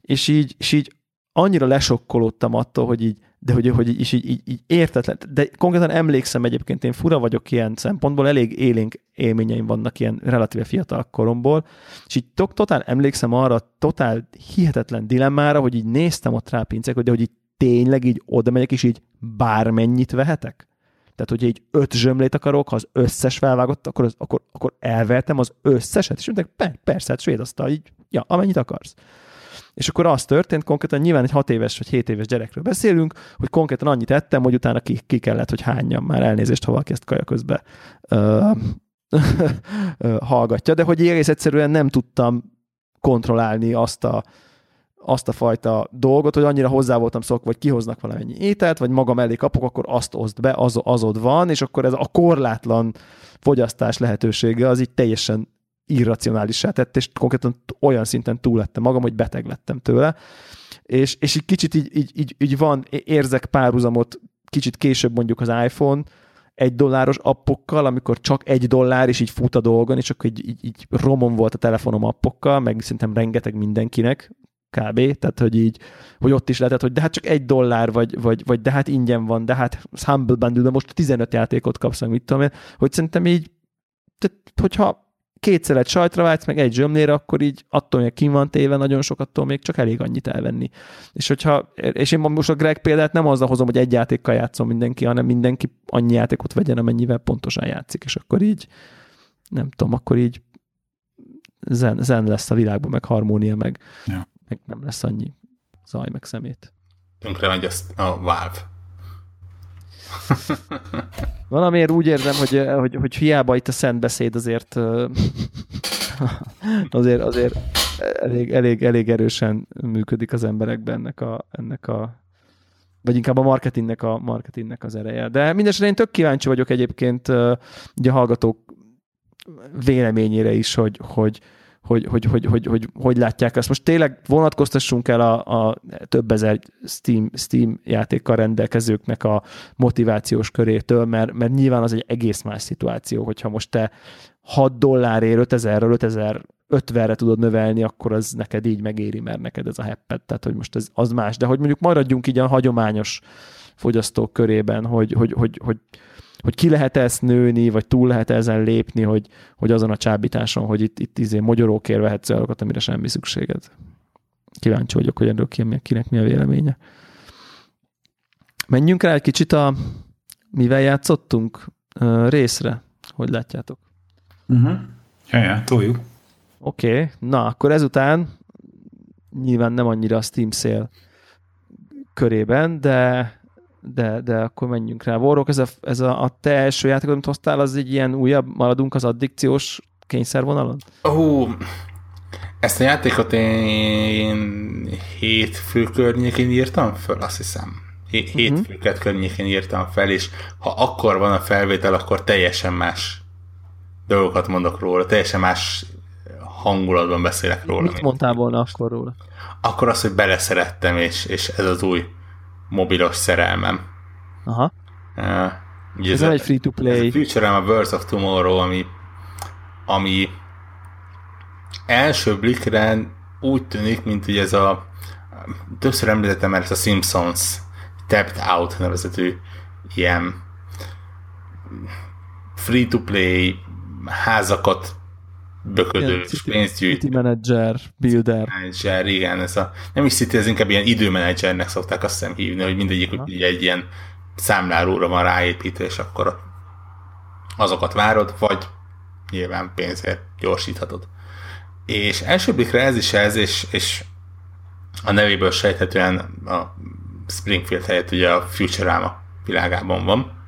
és így, és így annyira lesokkolódtam attól, hogy így, de hogy, hogy így, így, így, így értetlen, de konkrétan emlékszem egyébként, én fura vagyok ilyen szempontból, elég élénk élményeim vannak ilyen relatíve fiatal koromból, és így totál emlékszem arra totál hihetetlen dilemmára, hogy így néztem ott rá pincek, de hogy így tényleg így oda megyek, és így bármennyit vehetek? Tehát, hogyha egy öt zsömlét akarok, ha az összes felvágott, akkor, az, akkor, akkor elvertem az összeset, és mondták, per, persze, hát svéd asztal, így, ja, amennyit akarsz. És akkor az történt, konkrétan nyilván egy hat éves vagy hét éves gyerekről beszélünk, hogy konkrétan annyit ettem, hogy utána ki, ki kellett, hogy hányjam. Már elnézést, ha valaki ezt kaja közbe uh, hallgatja, de hogy egész egyszerűen nem tudtam kontrollálni azt a, azt a fajta dolgot, hogy annyira hozzá voltam szokva, hogy kihoznak valamennyi ételt, vagy magam elé kapok, akkor azt oszd be, az, azod van, és akkor ez a korlátlan fogyasztás lehetősége az így teljesen irracionálissá tett, és konkrétan olyan szinten túl lettem magam, hogy beteg lettem tőle. És, és így kicsit így, így, így, így van, érzek párhuzamot kicsit később mondjuk az iPhone, egy dolláros appokkal, amikor csak egy dollár, és így fut a dolgon, és akkor így, így, így romon volt a telefonom appokkal, meg szerintem rengeteg mindenkinek, kb. Tehát, hogy így, hogy ott is lehetett, hogy de hát csak egy dollár, vagy, vagy, vagy de hát ingyen van, de hát Humble Bundle, de most 15 játékot kapsz, mit tudom én, hogy szerintem így, tehát, hogyha kétszer egy sajtra vágysz, meg egy zsömlére, akkor így attól, hogy kim van téve, nagyon sok attól még csak elég annyit elvenni. És hogyha, és én most a Greg példát nem azzal hozom, hogy egy játékkal játszom mindenki, hanem mindenki annyi játékot vegyen, amennyivel pontosan játszik, és akkor így, nem tudom, akkor így zen, zen lesz a világban, meg harmónia, meg, ja. meg nem lesz annyi zaj, meg szemét. Tönkre megy a Valve. Valamiért úgy érzem, hogy, hogy, hogy hiába itt a szent beszéd azért azért, azért elég, elég, elég erősen működik az emberekben ennek a, ennek a vagy inkább a marketingnek, a marketingnek az ereje. De mindesetre én tök kíváncsi vagyok egyébként ugye a hallgatók véleményére is, hogy, hogy, hogy hogy, hogy, hogy, hogy, hogy látják ezt. Most tényleg vonatkoztassunk el a, a több ezer Steam, Steam játékkal rendelkezőknek a motivációs körétől, mert, mert nyilván az egy egész más szituáció, hogyha most te 6 dollárért 5000-ről 5050-re tudod növelni, akkor az neked így megéri, mert neked ez a heppet, tehát hogy most ez az más. De hogy mondjuk maradjunk így a hagyományos fogyasztók körében, hogy, hogy, hogy, hogy hogy ki lehet ezt nőni, vagy túl lehet ezen lépni, hogy, hogy azon a csábításon, hogy itt, itt izé mogyorókért vehetsz olyanokat, amire semmi szükséged. Kíváncsi vagyok, hogy erről ki, kinek mi a véleménye. Menjünk rá egy kicsit a mivel játszottunk részre, hogy látjátok. Uh-huh. Ja, ja, toljuk. Oké, okay. na akkor ezután nyilván nem annyira a Steam Sale körében, de de, de akkor menjünk rá. Warrock, ez a, ez a, a te első játékod, amit hoztál, az egy ilyen újabb, maradunk az addikciós kényszervonalon? Uh, ezt a játékot én hétfő környékén írtam föl, azt hiszem. Mhm. Hétfőket uh-huh. környékén írtam fel, és ha akkor van a felvétel, akkor teljesen más dolgokat mondok róla, teljesen más hangulatban beszélek róla. Mit mondtál volna akkor róla? Akkor az, hogy beleszerettem, és, és ez az új mobilos szerelmem. Aha. Uh, ugye ez, ez egy free-to-play. Ez a Future a Birds of Tomorrow, ami, ami első blikre úgy tűnik, mint hogy ez a többször említettem már ezt a Simpsons Tapped Out nevezetű ilyen free-to-play házakat böködő, pénzgyűjtő. City manager, builder. Manager, igen, ez a, nem is City, ez inkább ilyen időmenedzsernek szokták azt hiszem hívni, hogy mindegyik hogy egy ilyen számláróra van ráépítve, és akkor azokat várod, vagy nyilván pénzért gyorsíthatod. És első blikre ez is ez, és, és a nevéből sejthetően a Springfield helyett ugye a Futurama világában van.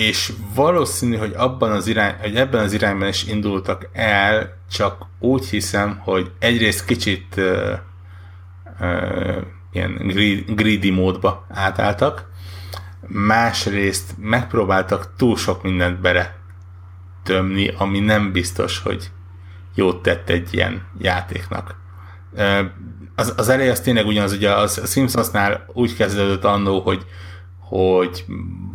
És valószínű, hogy, abban az irány, hogy ebben az irányban is indultak el, csak úgy hiszem, hogy egyrészt kicsit uh, uh, ilyen greedy módba átálltak, másrészt megpróbáltak túl sok mindent bele tömni, ami nem biztos, hogy jót tett egy ilyen játéknak. Az, az eleje az tényleg ugyanaz, ugye a Simpsonsnál úgy kezdődött annó, hogy, hogy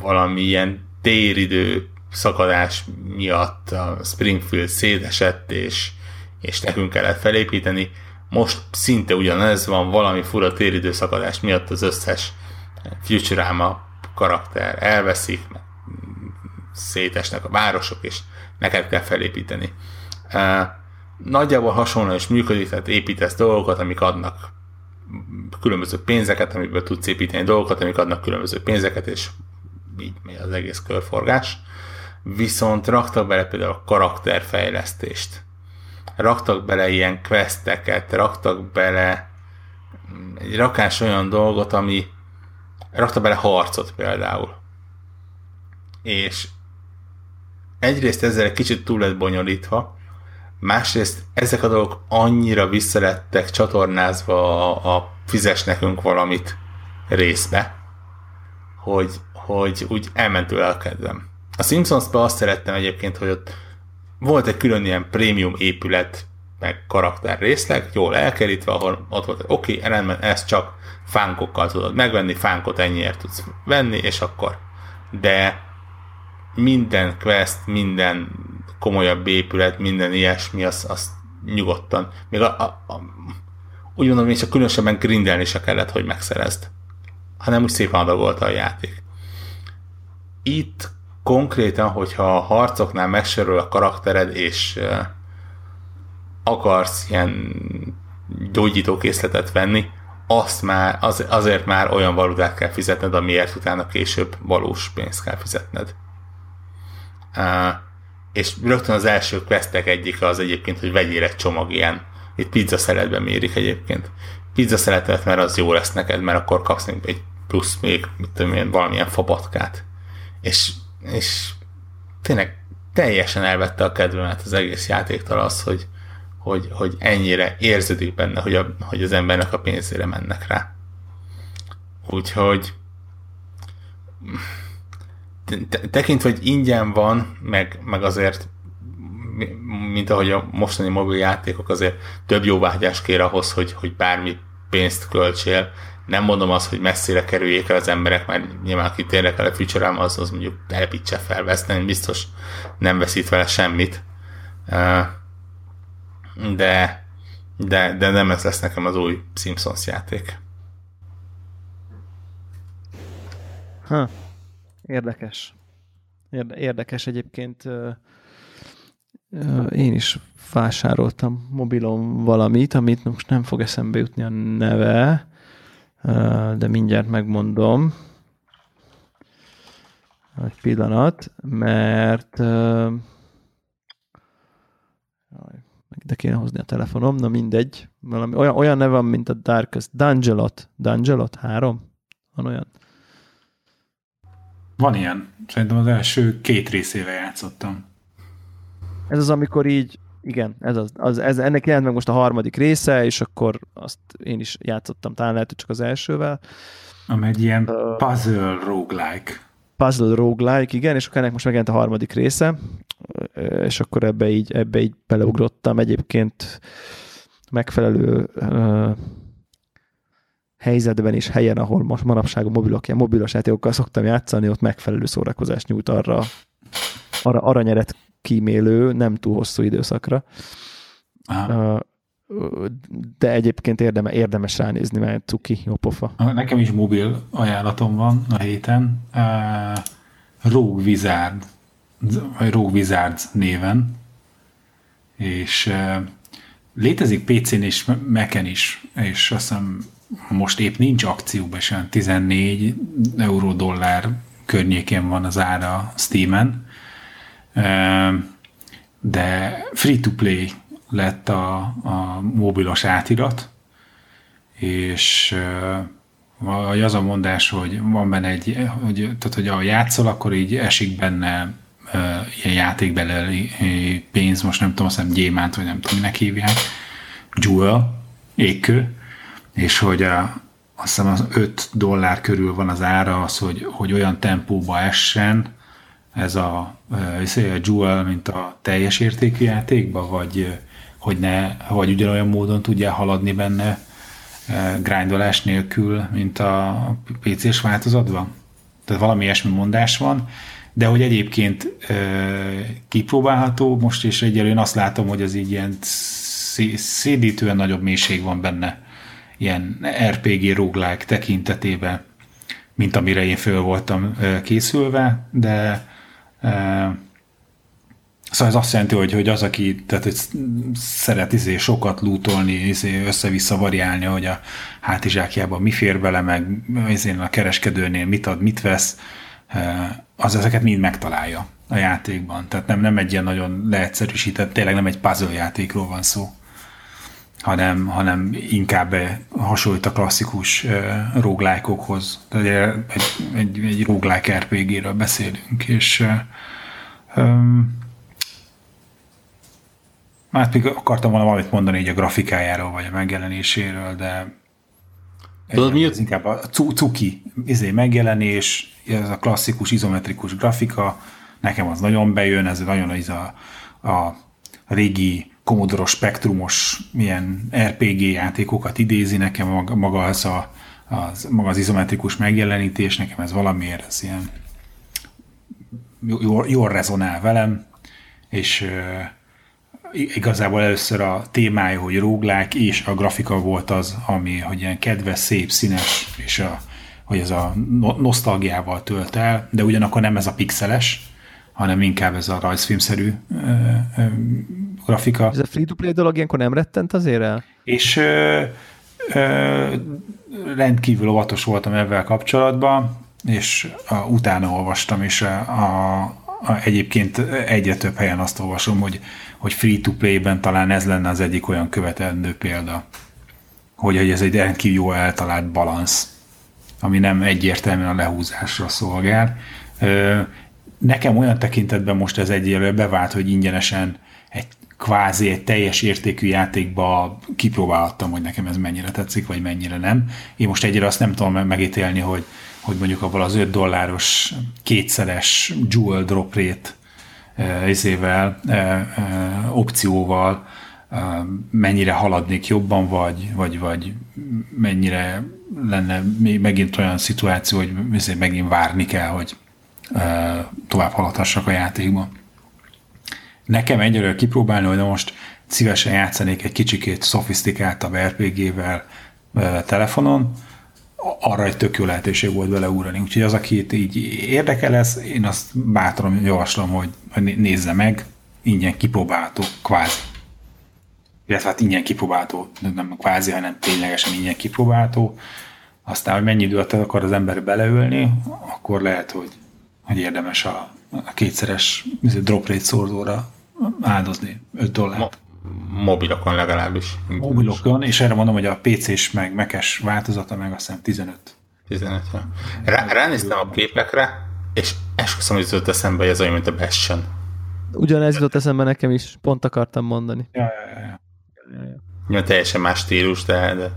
valami ilyen téridő szakadás miatt a Springfield szétesett, és, és nekünk kellett felépíteni. Most szinte ugyanez van, valami fura téridő szakadás miatt az összes Futurama karakter elveszik, szétesnek a városok, és neked kell felépíteni. Nagyjából hasonlóan is működik, tehát építesz dolgokat, amik adnak különböző pénzeket, amiből tudsz építeni dolgokat, amik adnak különböző pénzeket, és így megy az egész körforgás. Viszont raktak bele például a karakterfejlesztést. Raktak bele ilyen questeket, raktak bele egy rakás olyan dolgot, ami rakta bele harcot például. És egyrészt ezzel egy kicsit túl lett bonyolítva, másrészt ezek a dolgok annyira visszalettek csatornázva a, a fizes nekünk valamit részbe, hogy, hogy úgy elment tőle a kedvem. A Simpsons-ban azt szerettem egyébként, hogy ott volt egy külön ilyen prémium épület, meg karakter részleg, jól elkerítve, ahol ott volt, oké, okay, rendben, ez csak fánkokkal tudod megvenni, fánkot ennyiért tudsz venni, és akkor. De minden quest, minden komolyabb épület, minden ilyesmi, az, az nyugodtan. Még a, a, a, úgy mondom, hogy csak különösebben grindelni se kellett, hogy megszerezd. Hanem úgy szépen adagolta a játék. Itt konkrétan, hogyha a harcoknál megsérül a karaktered, és akarsz ilyen gyógyítókészletet venni, azt már, az, azért már olyan valutát kell fizetned, amiért utána később valós pénzt kell fizetned. Uh, és rögtön az első questek egyike az egyébként, hogy vegyél egy csomag ilyen, itt pizza szeletben mérik egyébként. Pizza szeletet, mert az jó lesz neked, mert akkor kapsz egy plusz még, mit tudom én, valamilyen fabatkát. És, és tényleg teljesen elvette a kedvemet az egész játéktal az, hogy, hogy, hogy ennyire érződik benne, hogy, a, hogy az embernek a pénzére mennek rá. Úgyhogy tekintve, hogy ingyen van, meg, meg azért mint ahogy a mostani mobil játékok azért több jóvágyás kér ahhoz, hogy, hogy bármi pénzt költsél. Nem mondom azt, hogy messzire kerüljék el az emberek, mert nyilván aki tényleg el a future az, az mondjuk telepítse fel, veszteni, biztos nem veszít vele semmit de, de, de nem ez lesz nekem az új Simpsons játék. Ha, érdekes. Érdekes egyébként. Én is vásároltam mobilon valamit, amit most nem fog eszembe jutni a neve, de mindjárt megmondom. Egy pillanat, mert de kéne hozni a telefonom, na mindegy. Valami, olyan, olyan neve van, mint a Darkest. Dungelot. Dungelot? Három? Van olyan? Van ilyen. Szerintem az első két részével játszottam. Ez az, amikor így, igen, ez az, az ez, ennek jelent meg most a harmadik része, és akkor azt én is játszottam, talán lehet, hogy csak az elsővel. Ami egy ilyen puzzle roguelike. Puzzle roguelike, igen, és akkor ennek most megjelent a harmadik része, és akkor ebbe így, ebbe így beleugrottam. Egyébként megfelelő uh, helyzetben és helyen, ahol most manapság a mobilok, mobilos játékokkal szoktam játszani, ott megfelelő szórakozást nyújt arra, arra aranyeret kímélő, nem túl hosszú időszakra. Uh, de egyébként érdeme, érdemes ránézni, mert cuki, jó pofa. Nekem is mobil ajánlatom van a héten. Uh, Rogue Wizard Rogue Wizards néven, és létezik PC-n és Mac-en is, és azt hiszem most épp nincs akcióban sem, 14 euró dollár környékén van az ára Steam-en, de free-to-play lett a, a mobilos átirat, és vagy az a mondás, hogy van benne egy, hogy, tehát, hogy a játszol, akkor így esik benne ilyen játékbeli pénz, most nem tudom, azt hiszem gyémánt, vagy nem tudom, minek hívják, jewel, ékkő, és hogy a, azt hiszem az 5 dollár körül van az ára az, hogy, hogy olyan tempóba essen ez a, a Jewel, mint a teljes értékű játékba, vagy hogy ne, vagy ugyanolyan módon tudja haladni benne grindolás nélkül, mint a PC-s változatban? Tehát valami ilyesmi mondás van, de hogy egyébként kipróbálható, most is egyelően azt látom, hogy az így ilyen szédítően nagyobb mélység van benne ilyen RPG roguelike tekintetében, mint amire én föl voltam készülve, de Szóval ez azt jelenti, hogy, hogy az, aki tehát, hogy szeret izé, sokat lootolni, izé, össze-vissza variálni, hogy a hátizsákjában mi fér bele, meg izé, a kereskedőnél mit ad, mit vesz, az ezeket mind megtalálja a játékban. Tehát nem, nem egy ilyen nagyon leegyszerűsített, tényleg nem egy puzzle játékról van szó hanem, hanem inkább hasonlít a klasszikus roguelike-okhoz. Tehát egy, egy, egy roguelike RPG-ről beszélünk, és um, hát még akartam volna valamit mondani így a grafikájáról, vagy a megjelenéséről, de Tudod, mi ez inkább a cuki izé, megjelenés, ez a klasszikus izometrikus grafika, nekem az nagyon bejön, ez nagyon az a, a régi Commodore spektrumos milyen RPG játékokat idézi, nekem maga az, a, az, maga az izometrikus megjelenítés, nekem ez valamiért ez ilyen jól, jól rezonál velem, és uh, igazából először a témája, hogy róglák, és a grafika volt az, ami, hogy ilyen kedves, szép, színes, és a, hogy ez a nosztalgiával tölt el, de ugyanakkor nem ez a pixeles, hanem inkább ez a rajzfilmszerű ö, ö, grafika. Ez a free-to-play dolog ilyenkor nem rettent azért el? És ö, ö, rendkívül óvatos voltam ebben kapcsolatban, és a, utána olvastam, és a, a, a, egyébként egyre több helyen azt olvasom, hogy, hogy free-to-play-ben talán ez lenne az egyik olyan követendő példa, hogy, hogy ez egy rendkívül jó eltalált balansz, ami nem egyértelműen a lehúzásra szolgál. Nekem olyan tekintetben most ez egyelőre bevált, hogy ingyenesen egy kvázi egy teljes értékű játékba kipróbálhattam, hogy nekem ez mennyire tetszik, vagy mennyire nem. Én most egyre azt nem tudom megítélni, hogy, hogy mondjuk abban az 5 dolláros kétszeres jewel drop rate izével, opcióval mennyire haladnék jobban, vagy, vagy, vagy mennyire lenne megint olyan szituáció, hogy megint várni kell, hogy tovább haladhassak a játékban. Nekem egyelőre kipróbálni, hogy most szívesen játszanék egy kicsikét szofisztikáltabb RPG-vel telefonon, arra egy tök jó lehetőség volt vele ugrani. Úgyhogy az, akit így érdekel lesz, én azt bátran javaslom, hogy nézze meg, ingyen kipróbálható, kvázi. Illetve hát ingyen kipróbálható, nem kvázi, hanem ténylegesen ingyen kipróbálható. Aztán, hogy mennyi időt akar az ember beleülni, akkor lehet, hogy hogy érdemes a, a kétszeres drop rate szorzóra áldozni 5 dollárt. Mo- mobilokon legalábbis. Mobilokon, és erre mondom, hogy a PC-s meg Mac-es változata meg azt hiszem 15. 15, ja. Rá, ránéztem a képekre, és esküszöm, hogy jutott eszembe, hogy ez olyan, mint a Bastion. Ugyanez jutott eszembe nekem is, pont akartam mondani. Ja, ja, ja. ja, ja. teljesen más stílus, de, de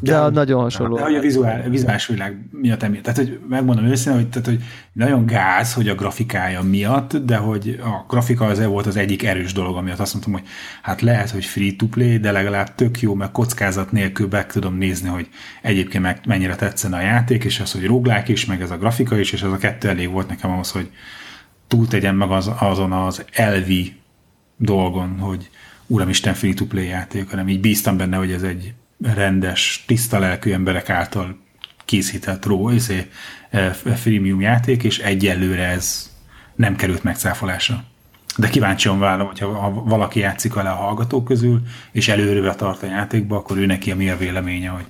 de, de nagyon hasonló. De hogy a vizuál, vizuális világ miatt emiatt. Tehát, hogy megmondom őszintén, hogy, tehát, hogy nagyon gáz, hogy a grafikája miatt, de hogy a grafika az volt az egyik erős dolog, amiatt azt mondtam, hogy hát lehet, hogy free-to-play, de legalább tök jó, meg kockázat nélkül meg tudom nézni, hogy egyébként meg mennyire tetszene a játék, és az, hogy róglák is, meg ez a grafika is, és ez a kettő elég volt nekem ahhoz, hogy túl tegyem meg az, azon az elvi dolgon, hogy uramisten free-to-play játék, hanem így bíztam benne, hogy ez egy rendes, tiszta lelkű emberek által készített ró, izé, e, freemium játék, és egyelőre ez nem került megcáfolásra. De kíváncsian várom, hogyha ha valaki játszik vele a hallgatók közül, és előre tart a játékba, akkor ő neki a mi a véleménye, hogy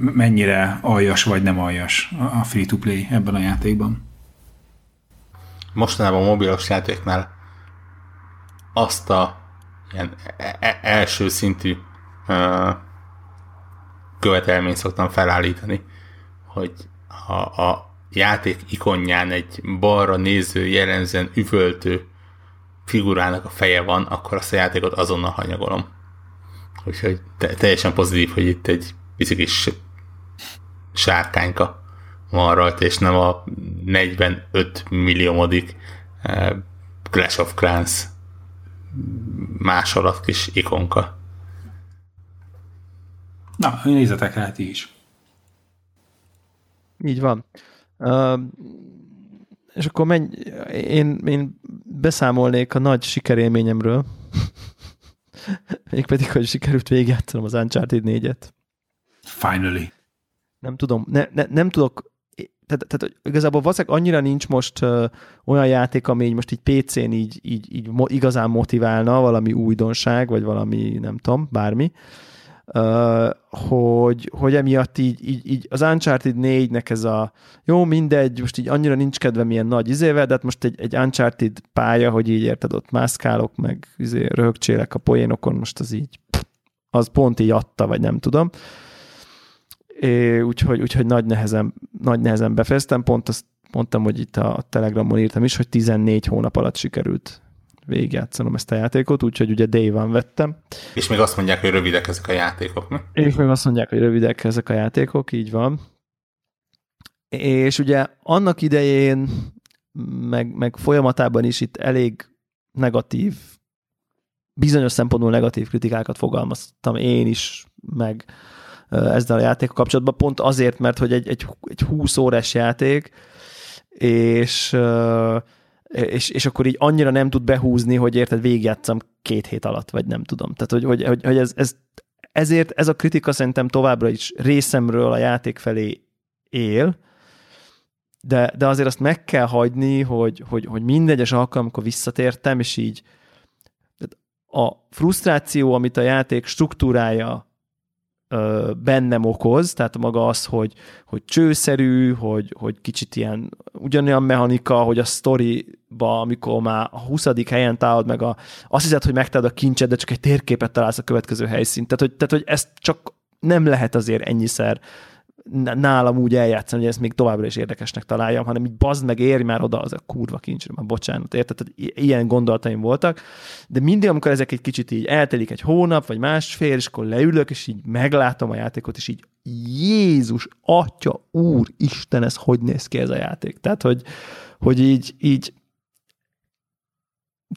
mennyire aljas vagy nem aljas a free-to-play ebben a játékban. Mostanában a mobilos játéknál azt a ilyen e- e- első szintű követelményt szoktam felállítani, hogy ha a játék ikonján egy balra néző, jellemzően üvöltő figurának a feje van, akkor azt a játékot azonnal hanyagolom. Úgyhogy te- teljesen pozitív, hogy itt egy kis sárkányka van rajta, és nem a 45 milliómodik Clash of Clans másolat kis ikonka. Na, nézzetek rá ti is. Így van. Uh, és akkor menj, én, én beszámolnék a nagy sikerélményemről, mégpedig, hogy sikerült végigjátszanom az Uncharted 4-et. Finally. Nem tudom, ne, ne, nem tudok, tehát, tehát igazából valószínűleg annyira nincs most uh, olyan játék, ami így most így PC-n így, így, így mo, igazán motiválna, valami újdonság, vagy valami, nem tudom, bármi, uh, hogy, hogy emiatt így, így, így az Uncharted 4-nek ez a jó, mindegy, most így annyira nincs kedvem ilyen nagy izével, de hát most egy, egy Uncharted pálya, hogy így érted, ott mászkálok, meg izé, röhögcsélek a poénokon, most az így, az pont így adta, vagy nem tudom. É, úgyhogy, úgyhogy nagy, nehezen, nagy nehezen befejeztem, pont azt mondtam, hogy itt a Telegramon írtam is, hogy 14 hónap alatt sikerült végigjátszanom ezt a játékot, úgyhogy ugye Day van vettem. És még azt mondják, hogy rövidek ezek a játékok, mi? És még azt mondják, hogy rövidek ezek a játékok, így van. És ugye annak idején, meg, meg folyamatában is itt elég negatív, bizonyos szempontból negatív kritikákat fogalmaztam én is, meg ezzel a játékkal kapcsolatban, pont azért, mert hogy egy, egy, egy 20 órás játék, és és, és akkor így annyira nem tud behúzni, hogy érted, végigjátszam két hét alatt, vagy nem tudom. Tehát, hogy, hogy, hogy, hogy ez, ez, ezért ez a kritika szerintem továbbra is részemről a játék felé él, de, de azért azt meg kell hagyni, hogy, hogy, hogy mindegyes alkalomkor visszatértem, és így a frusztráció, amit a játék struktúrája bennem okoz, tehát maga az, hogy, hogy csőszerű, hogy, hogy kicsit ilyen ugyanolyan mechanika, hogy a sztoriba, amikor már a 20. helyen találod meg a, azt hiszed, hogy megtalálod a kincset, de csak egy térképet találsz a következő helyszínt. Tehát, hogy, tehát, hogy ezt csak nem lehet azért ennyiszer nálam úgy eljátszani, hogy ezt még továbbra is érdekesnek találjam, hanem így bazd meg, érj már oda az a kurva kincsre, már bocsánat, érted? Tehát ilyen gondolataim voltak, de mindig, amikor ezek egy kicsit így eltelik egy hónap, vagy másfél, és akkor leülök, és így meglátom a játékot, és így Jézus, Atya, Úr, Isten, ez hogy néz ki ez a játék? Tehát, hogy, hogy így, így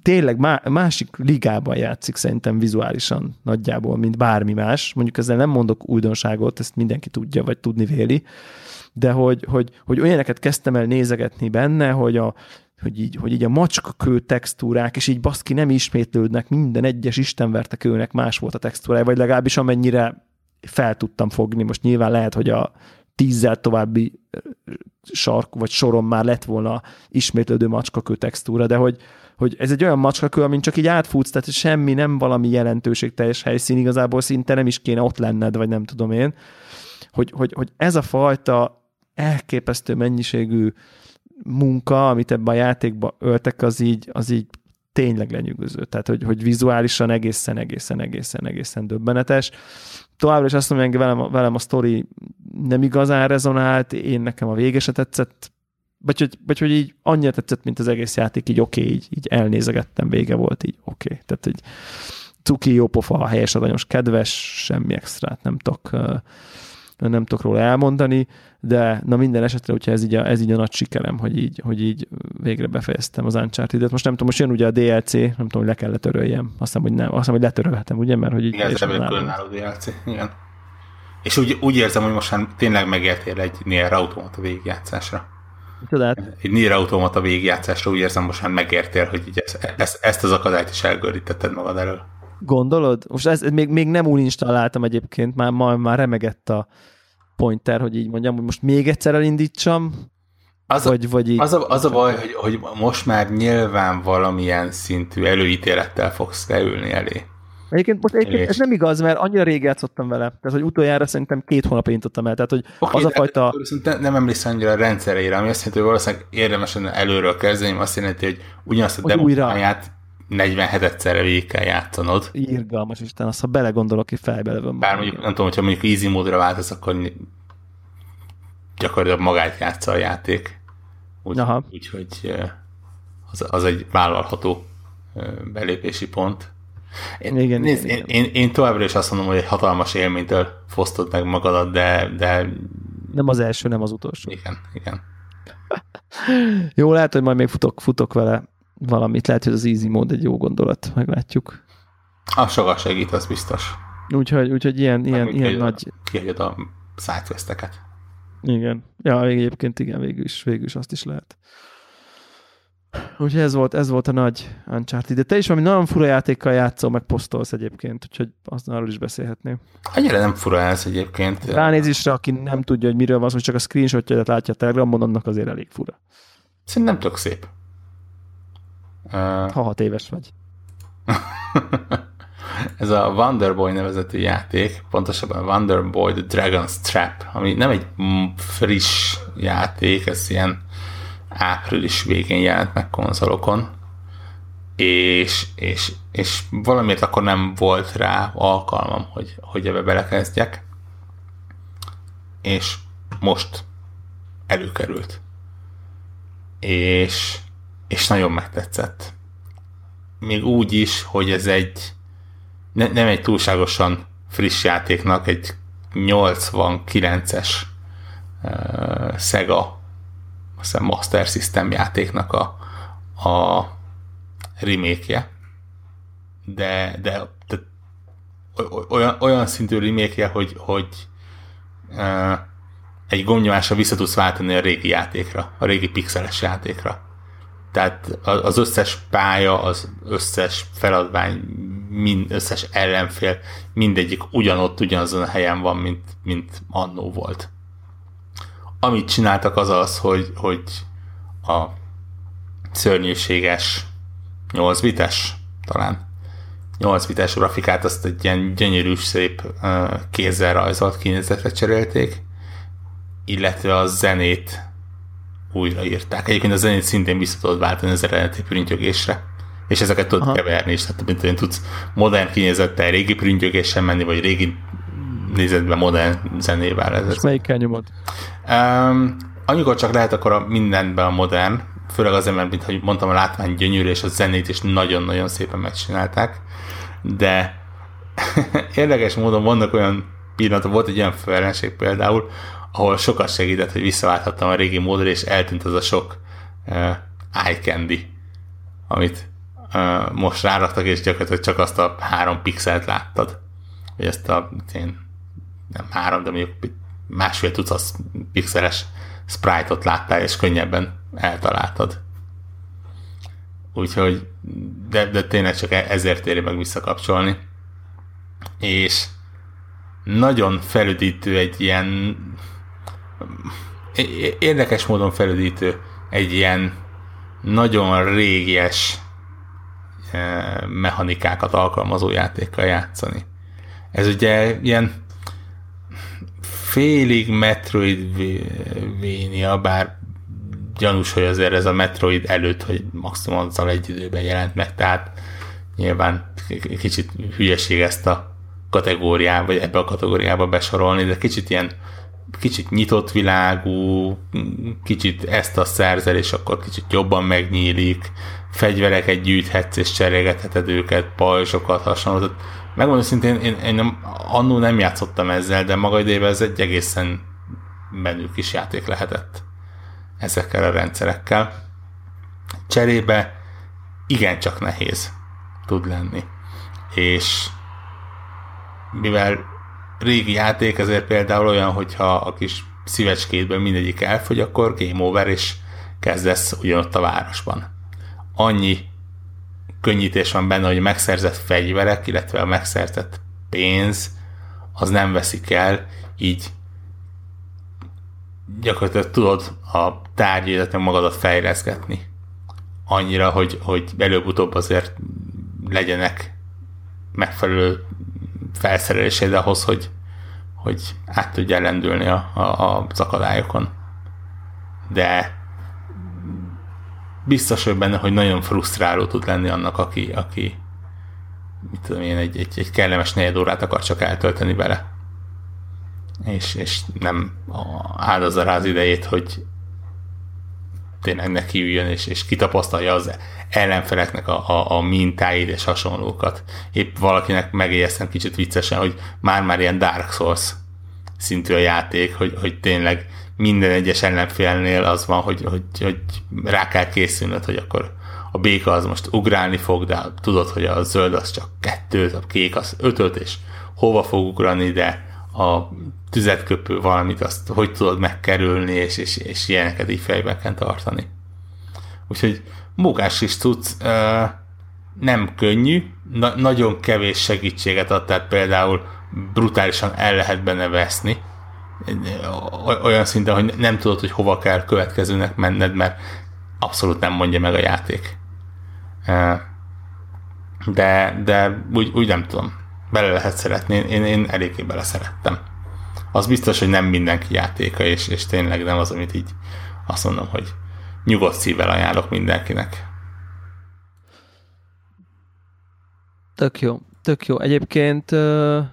tényleg má, másik ligában játszik szerintem vizuálisan nagyjából, mint bármi más. Mondjuk ezzel nem mondok újdonságot, ezt mindenki tudja, vagy tudni véli, de hogy, hogy, hogy olyaneket kezdtem el nézegetni benne, hogy a, hogy így, hogy így a macskakő textúrák, és így baszki nem ismétlődnek, minden egyes istenverte kőnek más volt a textúrája, vagy legalábbis amennyire fel tudtam fogni. Most nyilván lehet, hogy a tízzel további sark vagy soron már lett volna ismétlődő macskakő textúra, de hogy, hogy ez egy olyan macskakő, amin csak így átfutsz, tehát semmi, nem valami jelentőségteljes helyszín, igazából szinte nem is kéne ott lenned, vagy nem tudom én, hogy, hogy, hogy ez a fajta elképesztő mennyiségű munka, amit ebben a játékba öltek, az így, az így tényleg lenyűgöző. Tehát, hogy, hogy vizuálisan egészen, egészen, egészen, egészen döbbenetes. Továbbra is azt mondom, hogy velem, velem a sztori nem igazán rezonált, én nekem a vége se tetszett, vagy hogy, vagy hogy így annyira tetszett, mint az egész játék, így oké, okay, így, így elnézegettem, vége volt, így oké. Okay. Tehát, hogy cuki, jó pofa, helyes, aranyos, kedves, semmi extrát nem tudok, nem tudok róla elmondani, de na minden esetre, hogyha ez így a, ez így a nagy sikerem, hogy így, hogy így végre befejeztem az Uncharted-et. Most nem tudom, most jön ugye a DLC, nem tudom, hogy le kell letöröljem. Azt hiszem, hogy nem, azt hiszem, hogy letörölhetem, ugye, mert hogy így... Igen, ez különálló DLC, igen. És úgy, úgy érzem, hogy most már tényleg megértél egy Nier Automata végigjátszásra. Tudod? Egy Nier Automata végigjátszásra úgy érzem, most már megértél, hogy így ezt, ezt, ezt az akadályt is elgörítetted magad elől. Gondolod? Most ez, még, még nem úgy installáltam egyébként, már, már, már remegett a pointer, hogy így mondjam, hogy most még egyszer elindítsam, az, vagy, vagy így, az, a, az a baj, hogy, hogy most már nyilván valamilyen szintű előítélettel fogsz leülni elé. Egyébként most egyébként ez nem igaz, mert annyira rég játszottam vele. Tehát, hogy utoljára szerintem két hónapja intottam el. Tehát, hogy okay, az a fajta... Nem emlékszem annyira a rendszerére, ami azt jelenti, hogy valószínűleg érdemes előről kezdeni, azt jelenti, hogy ugyanazt a demóját 47-szerre végig kell játszanod. Írgalmas Isten, azt ha belegondolok, hogy fejbe levem. Bár mondjuk, nem tudom, hogyha mondjuk easy módra váltasz, akkor gyakorlatilag magát játsza a játék. Úgyhogy úgy, az, az egy vállalható belépési pont. Én, igen, nézd, igen, én, igen. Én, én továbbra is azt mondom, hogy egy hatalmas élménytől fosztod meg magadat, de, de... Nem az első, nem az utolsó. Igen, igen. jó, lehet, hogy majd még futok, futok vele valamit. Lehet, hogy az easy mód egy jó gondolat, meglátjuk. A sokat segít, az biztos. Úgyhogy, úgyhogy ilyen, ilyen, ilyen nagy... Kihagyod a sidequesteket. Igen. Ja, egyébként igen, végül is, végül is azt is lehet. Úgyhogy ez volt, ez volt a nagy Uncharted. De te is valami nagyon fura játékkal játszol, meg posztolsz egyébként, úgyhogy azt arról is beszélhetnél. Annyira nem fura ez egyébként. Ránézésre, aki nem tudja, hogy miről van hogy csak a screenshotját látja a Telegramon, annak azért elég fura. Szerintem tök szép. Ha hat éves vagy. ez a Wonderboy nevezetű játék, pontosabban Wonderboy The Dragon's Trap, ami nem egy friss játék, ez ilyen április végén jelent meg konzolokon, és, és, és valamiért akkor nem volt rá alkalmam, hogy, hogy ebbe belekezdjek, és most előkerült. És, és nagyon megtetszett. Még úgy is, hogy ez egy ne, nem egy túlságosan friss játéknak, egy 89-es uh, Sega hiszem Master System játéknak a, a remake de, de, de olyan, olyan szintű remake hogy, hogy uh, egy gomnyomásra vissza tudsz váltani a régi játékra, a régi pixeles játékra. Tehát az összes pálya, az összes feladvány, mind, összes ellenfél, mindegyik ugyanott, ugyanazon a helyen van, mint, mint annó volt amit csináltak az az, hogy, hogy a szörnyűséges 8 bites, talán 8 bites grafikát azt egy ilyen gyönyörű, szép kézzel rajzolt kinézetre cserélték, illetve a zenét újraírták. Egyébként a zenét szintén vissza tudod váltani az eredeti printjögésre, és ezeket tudod Aha. keverni is, tehát mint tudsz modern kinézettel régi printjögésen menni, vagy régi nézetben modern zenével. Ez, És melyikkel nyomod? Um, amikor csak lehet, akkor a mindenben a modern, főleg azért, mert mint hogy mondtam, a látvány gyönyörű, és a zenét is nagyon-nagyon szépen megcsinálták, de érdekes módon vannak olyan pillanatok, volt egy olyan felelősség például, ahol sokat segített, hogy visszaválthattam a régi módra, és eltűnt az a sok uh, eye candy, amit uh, most ráraktak, és gyakorlatilag csak azt a három pixelt láttad. Vagy ezt a én, nem három, de mondjuk másfél tucat pixeles sprite-ot láttál, és könnyebben eltaláltad. Úgyhogy, de, de tényleg csak e- ezért éri meg visszakapcsolni. És nagyon felüdítő egy ilyen érdekes módon felüdítő egy ilyen nagyon régies e, mechanikákat alkalmazó játékkal játszani. Ez ugye ilyen félig Metroidvania, bár gyanús, hogy azért ez a Metroid előtt, hogy maximum azzal egy időben jelent meg, tehát nyilván kicsit hülyeség ezt a kategóriába, vagy ebbe a kategóriába besorolni, de kicsit ilyen kicsit nyitott világú, kicsit ezt a szerzel, és akkor kicsit jobban megnyílik, fegyvereket gyűjthetsz és cserélgetheted őket, pajzsokat, hasonló. Megmondom szintén, én, én nem, annó nem játszottam ezzel, de maga idejében ez egy egészen menő kis játék lehetett ezekkel a rendszerekkel. Cserébe igencsak nehéz tud lenni. És mivel régi játék, ezért például olyan, hogyha a kis szívecskétből mindegyik elfogy, akkor game over, és kezdesz ugyanott a városban. Annyi könnyítés van benne, hogy a megszerzett fegyverek, illetve a megszerzett pénz, az nem veszik el, így gyakorlatilag tudod a tárgy, illetve magadat fejleszgetni. Annyira, hogy, hogy előbb-utóbb azért legyenek megfelelő felszereléseid ahhoz, hogy, hogy át tudjál lendülni a, a, az akadályokon. De biztos hogy benne, hogy nagyon frusztráló tud lenni annak, aki, aki mit tudom én, egy, egy, egy kellemes negyed órát akar csak eltölteni vele. És, és nem áldozza rá az idejét, hogy tényleg neki üljön, és, és kitapasztalja az ellenfeleknek a, a, a mintáit és hasonlókat. Épp valakinek megjegyeztem kicsit viccesen, hogy már-már ilyen Dark Souls szintű a játék, hogy, hogy tényleg minden egyes ellenfélnél az van, hogy, hogy, hogy rá kell készülnöd, hogy akkor a béka az most ugrálni fog, de tudod, hogy a zöld az csak kettőt, a kék az ötöt, és hova fog ugrani, de a tüzet köpő valamit, azt hogy tudod megkerülni, és, és, és ilyeneket így fejben kell tartani. Úgyhogy munkás is tudsz, nem könnyű, na- nagyon kevés segítséget ad, tehát például brutálisan el lehet benne veszni, olyan szinten, hogy nem tudod, hogy hova kell következőnek menned, mert abszolút nem mondja meg a játék. De, de úgy, úgy nem tudom. Bele lehet szeretni. Én, én eléggé bele szerettem. Az biztos, hogy nem mindenki játéka, és, és tényleg nem az, amit így azt mondom, hogy nyugodt szívvel ajánlok mindenkinek. Tök jó, tök jó. Egyébként uh,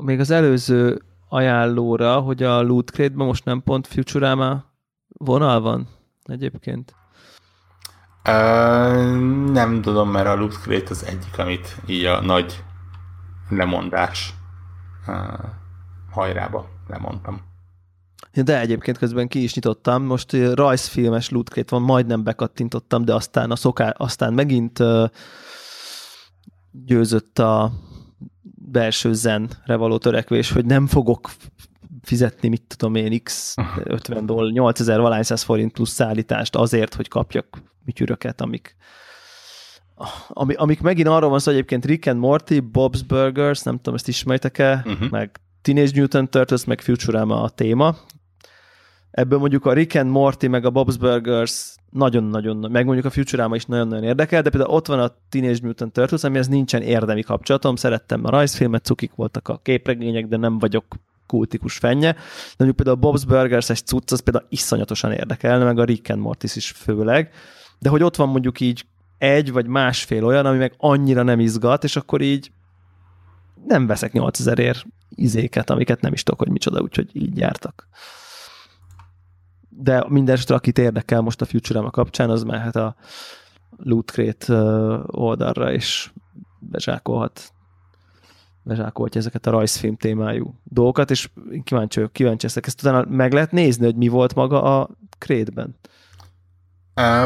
még az előző ajánlóra, hogy a Loot Crate-ben most nem pont Futurama vonal van egyébként? Uh, nem tudom, mert a Loot Crate az egyik, amit így a nagy lemondás uh, hajrába lemondtam. De egyébként közben ki is nyitottam, most rajzfilmes Loot Crate van, majdnem bekattintottam, de aztán a szoká, aztán megint uh, győzött a belső zenre való törekvés, hogy nem fogok fizetni, mit tudom én, x 50 dollár, 8000 valány forint plusz szállítást azért, hogy kapjak műtyüröket, amik ami, amik megint arról van szó, egyébként Rick and Morty, Bob's Burgers, nem tudom, ezt ismertek-e, uh-huh. meg Teenage Mutant Turtles, meg Futurama a téma. Ebből mondjuk a Rick and Morty, meg a Bob's Burgers nagyon-nagyon, meg mondjuk a Futurama is nagyon-nagyon érdekel, de például ott van a Teenage Mutant Turtles, amihez nincsen érdemi kapcsolatom, szerettem a rajzfilmet, cukik voltak a képregények, de nem vagyok kultikus fennye. De mondjuk például a Bob's Burgers egy cucc, az például iszonyatosan érdekelne, meg a Rick and Mortis is főleg. De hogy ott van mondjuk így egy vagy másfél olyan, ami meg annyira nem izgat, és akkor így nem veszek 8000 ér izéket, amiket nem is tudok, hogy micsoda, úgyhogy így jártak de minden esetre, akit érdekel most a Futurama kapcsán, az mehet a Loot Crate oldalra, és bezsákolhat bezsákolhatja ezeket a rajzfilm témájú dolgokat, és kíváncsi vagyok, kíváncsi leszek. Ezt utána meg lehet nézni, hogy mi volt maga a krétben?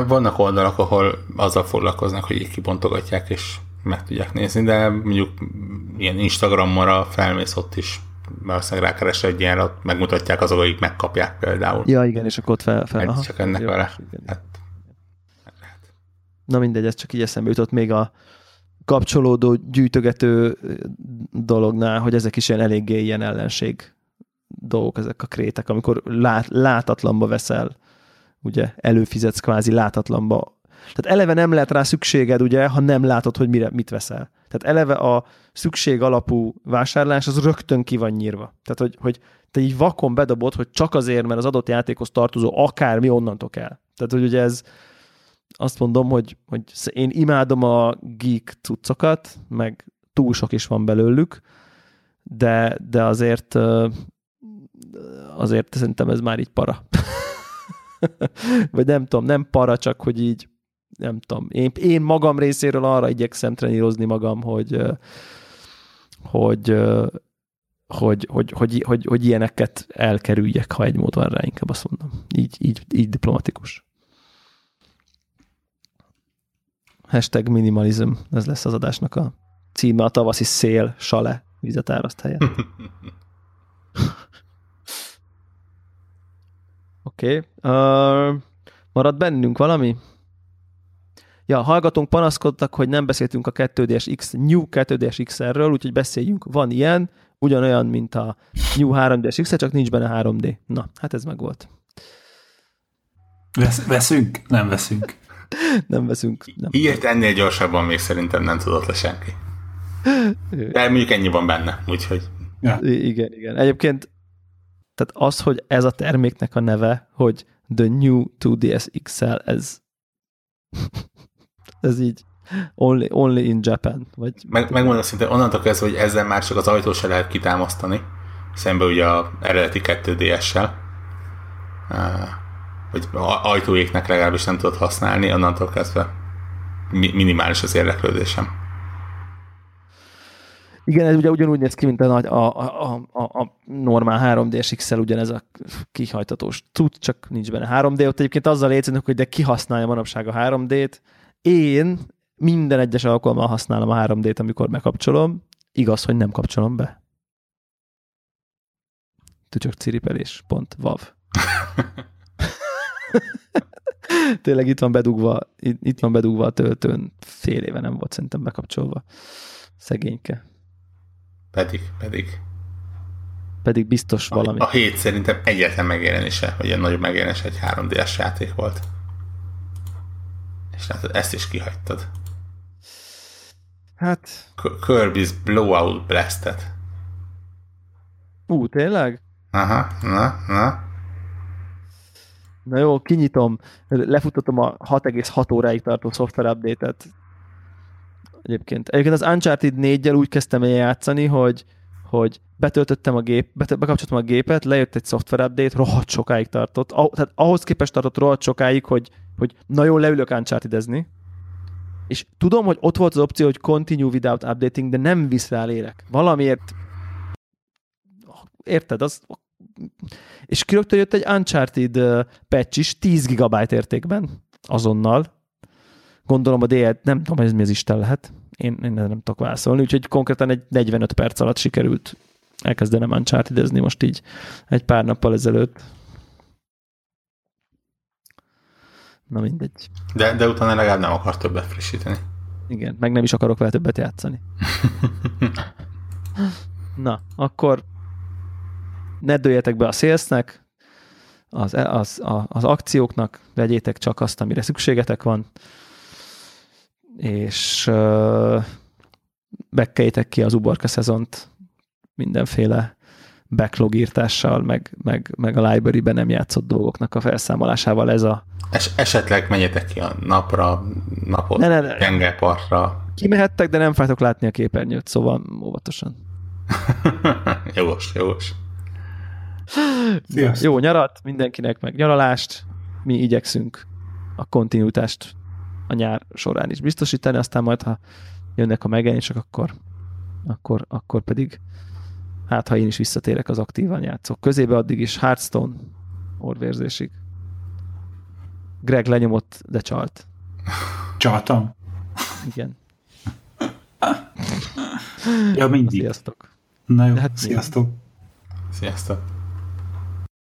Vannak oldalak, ahol azzal foglalkoznak, hogy így kibontogatják, és meg tudják nézni, de mondjuk ilyen Instagramra felmész ott is valószínűleg rákeres egy ilyenre, megmutatják azok, akik megkapják például. Ja, igen, és akkor ott fel. fel aha, csak ennek jó, vele. Hát, Na mindegy, ez csak így eszembe jutott még a kapcsolódó, gyűjtögető dolognál, hogy ezek is ilyen eléggé ilyen ellenség dolgok, ezek a krétek, amikor lát, látatlanba veszel, ugye előfizetsz kvázi látatlanba tehát eleve nem lehet rá szükséged, ugye, ha nem látod, hogy mire, mit veszel. Tehát eleve a szükség alapú vásárlás az rögtön ki van nyírva. Tehát, hogy, hogy te így vakon bedobod, hogy csak azért, mert az adott játékhoz tartozó akármi onnantól kell. Tehát, hogy ugye ez azt mondom, hogy, hogy én imádom a geek cuccokat, meg túl sok is van belőlük, de, de azért azért szerintem ez már így para. Vagy nem tudom, nem para, csak hogy így nem tudom, én, én magam részéről arra igyekszem trenírozni magam, hogy hogy, hogy, hogy, hogy, hogy, hogy ilyeneket elkerüljek, ha egy mód van rá, inkább azt mondom. Így, így, így diplomatikus. Hashtag minimalizm, ez lesz az adásnak a címe, a tavaszi szél, sale, vizetáraszt helyett. Oké. Okay. Uh, marad bennünk valami? Ja, hallgatónk panaszkodtak, hogy nem beszéltünk a 2DS X, New 2DS XR-ről, úgyhogy beszéljünk. Van ilyen, ugyanolyan, mint a New 3DS XR, csak nincs benne 3D. Na, hát ez meg volt. Vesz, veszünk? Nem veszünk. nem veszünk. Nem. Ilyet ennél gyorsabban még szerintem nem tudott le senki. De mondjuk ennyi van benne, úgyhogy... Ja. Igen, igen. Egyébként tehát az, hogy ez a terméknek a neve, hogy The New 2DS XL, ez Ez így only, only in Japan. Vagy Meg, megmondom szinte, onnantól kezdve, hogy ezzel már csak az ajtó se lehet kitámasztani, szembe ugye a eredeti 2DS-sel, hogy ajtóéknek legalábbis nem tudod használni, onnantól kezdve minimális az érdeklődésem. Igen, ez ugye ugyanúgy néz ki, mint a, nagy, a, a, a, a normál 3D-s XL, ugyanez a kihajtatós tud, csak nincs benne 3D. Ott egyébként azzal létezünk, hogy de ki használja manapság a 3D-t. Én minden egyes alkalommal használom a 3D-t, amikor bekapcsolom. Igaz, hogy nem kapcsolom be. Tücsök ciripelés, pont, vav. Tényleg itt van bedugva, itt van bedugva a töltőn. Fél éve nem volt szerintem bekapcsolva. Szegényke. Pedig, pedig. Pedig biztos a, valami. A hét szerintem egyetlen megjelenése, vagy ilyen nagyobb megjelenése egy 3D-es játék volt. És látod, ezt is kihagytad. Hát... Kirby's Blowout Blasted. Ú, tényleg? Aha, na, na. Na jó, kinyitom, lefutottam a 6,6 óráig tartó szoftver update-et. Egyébként. Egyébként az Uncharted 4-jel úgy kezdtem el játszani, hogy, hogy betöltöttem a gép, bekapcsoltam a gépet, lejött egy szoftver update, rohadt sokáig tartott. Ah, tehát ahhoz képest tartott rohadt sokáig, hogy, hogy na jó, leülök uncharted És tudom, hogy ott volt az opció, hogy continue without updating, de nem lélek. Valamiért érted, az és kirögtön jött egy Uncharted patch is 10 GB értékben azonnal. Gondolom a DL, nem tudom, ez mi az Isten lehet. Én, én nem tudok válaszolni, úgyhogy konkrétan egy 45 perc alatt sikerült elkezdenem uncharted most így egy pár nappal ezelőtt. Na mindegy. De, de utána legalább nem akar többet frissíteni. Igen, meg nem is akarok vele többet játszani. Na, akkor ne dőljetek be a szélsznek, az, az, az akcióknak, vegyétek csak azt, amire szükségetek van, és bekkeljétek ki az uborka szezont mindenféle backlog írtással, meg, meg, meg a library-ben nem játszott dolgoknak a felszámolásával ez a... Es, esetleg menjetek ki a napra, napot, ne, ne, ne. tengerpartra. Kimehettek, de nem fájtok látni a képernyőt, szóval óvatosan. jogos, jogos. Sziasztok. Jó nyarat mindenkinek, meg nyaralást. Mi igyekszünk a kontinuitást a nyár során is biztosítani, aztán majd, ha jönnek a megjelenések, akkor, akkor, akkor pedig hát, ha én is visszatérek az aktívan játszók közébe, addig is Hearthstone orvérzésig. Greg lenyomott, de csalt. Csaltam? Igen. ja, mindig. Sziasztok. Na jó, hát sziasztok. Sziasztok.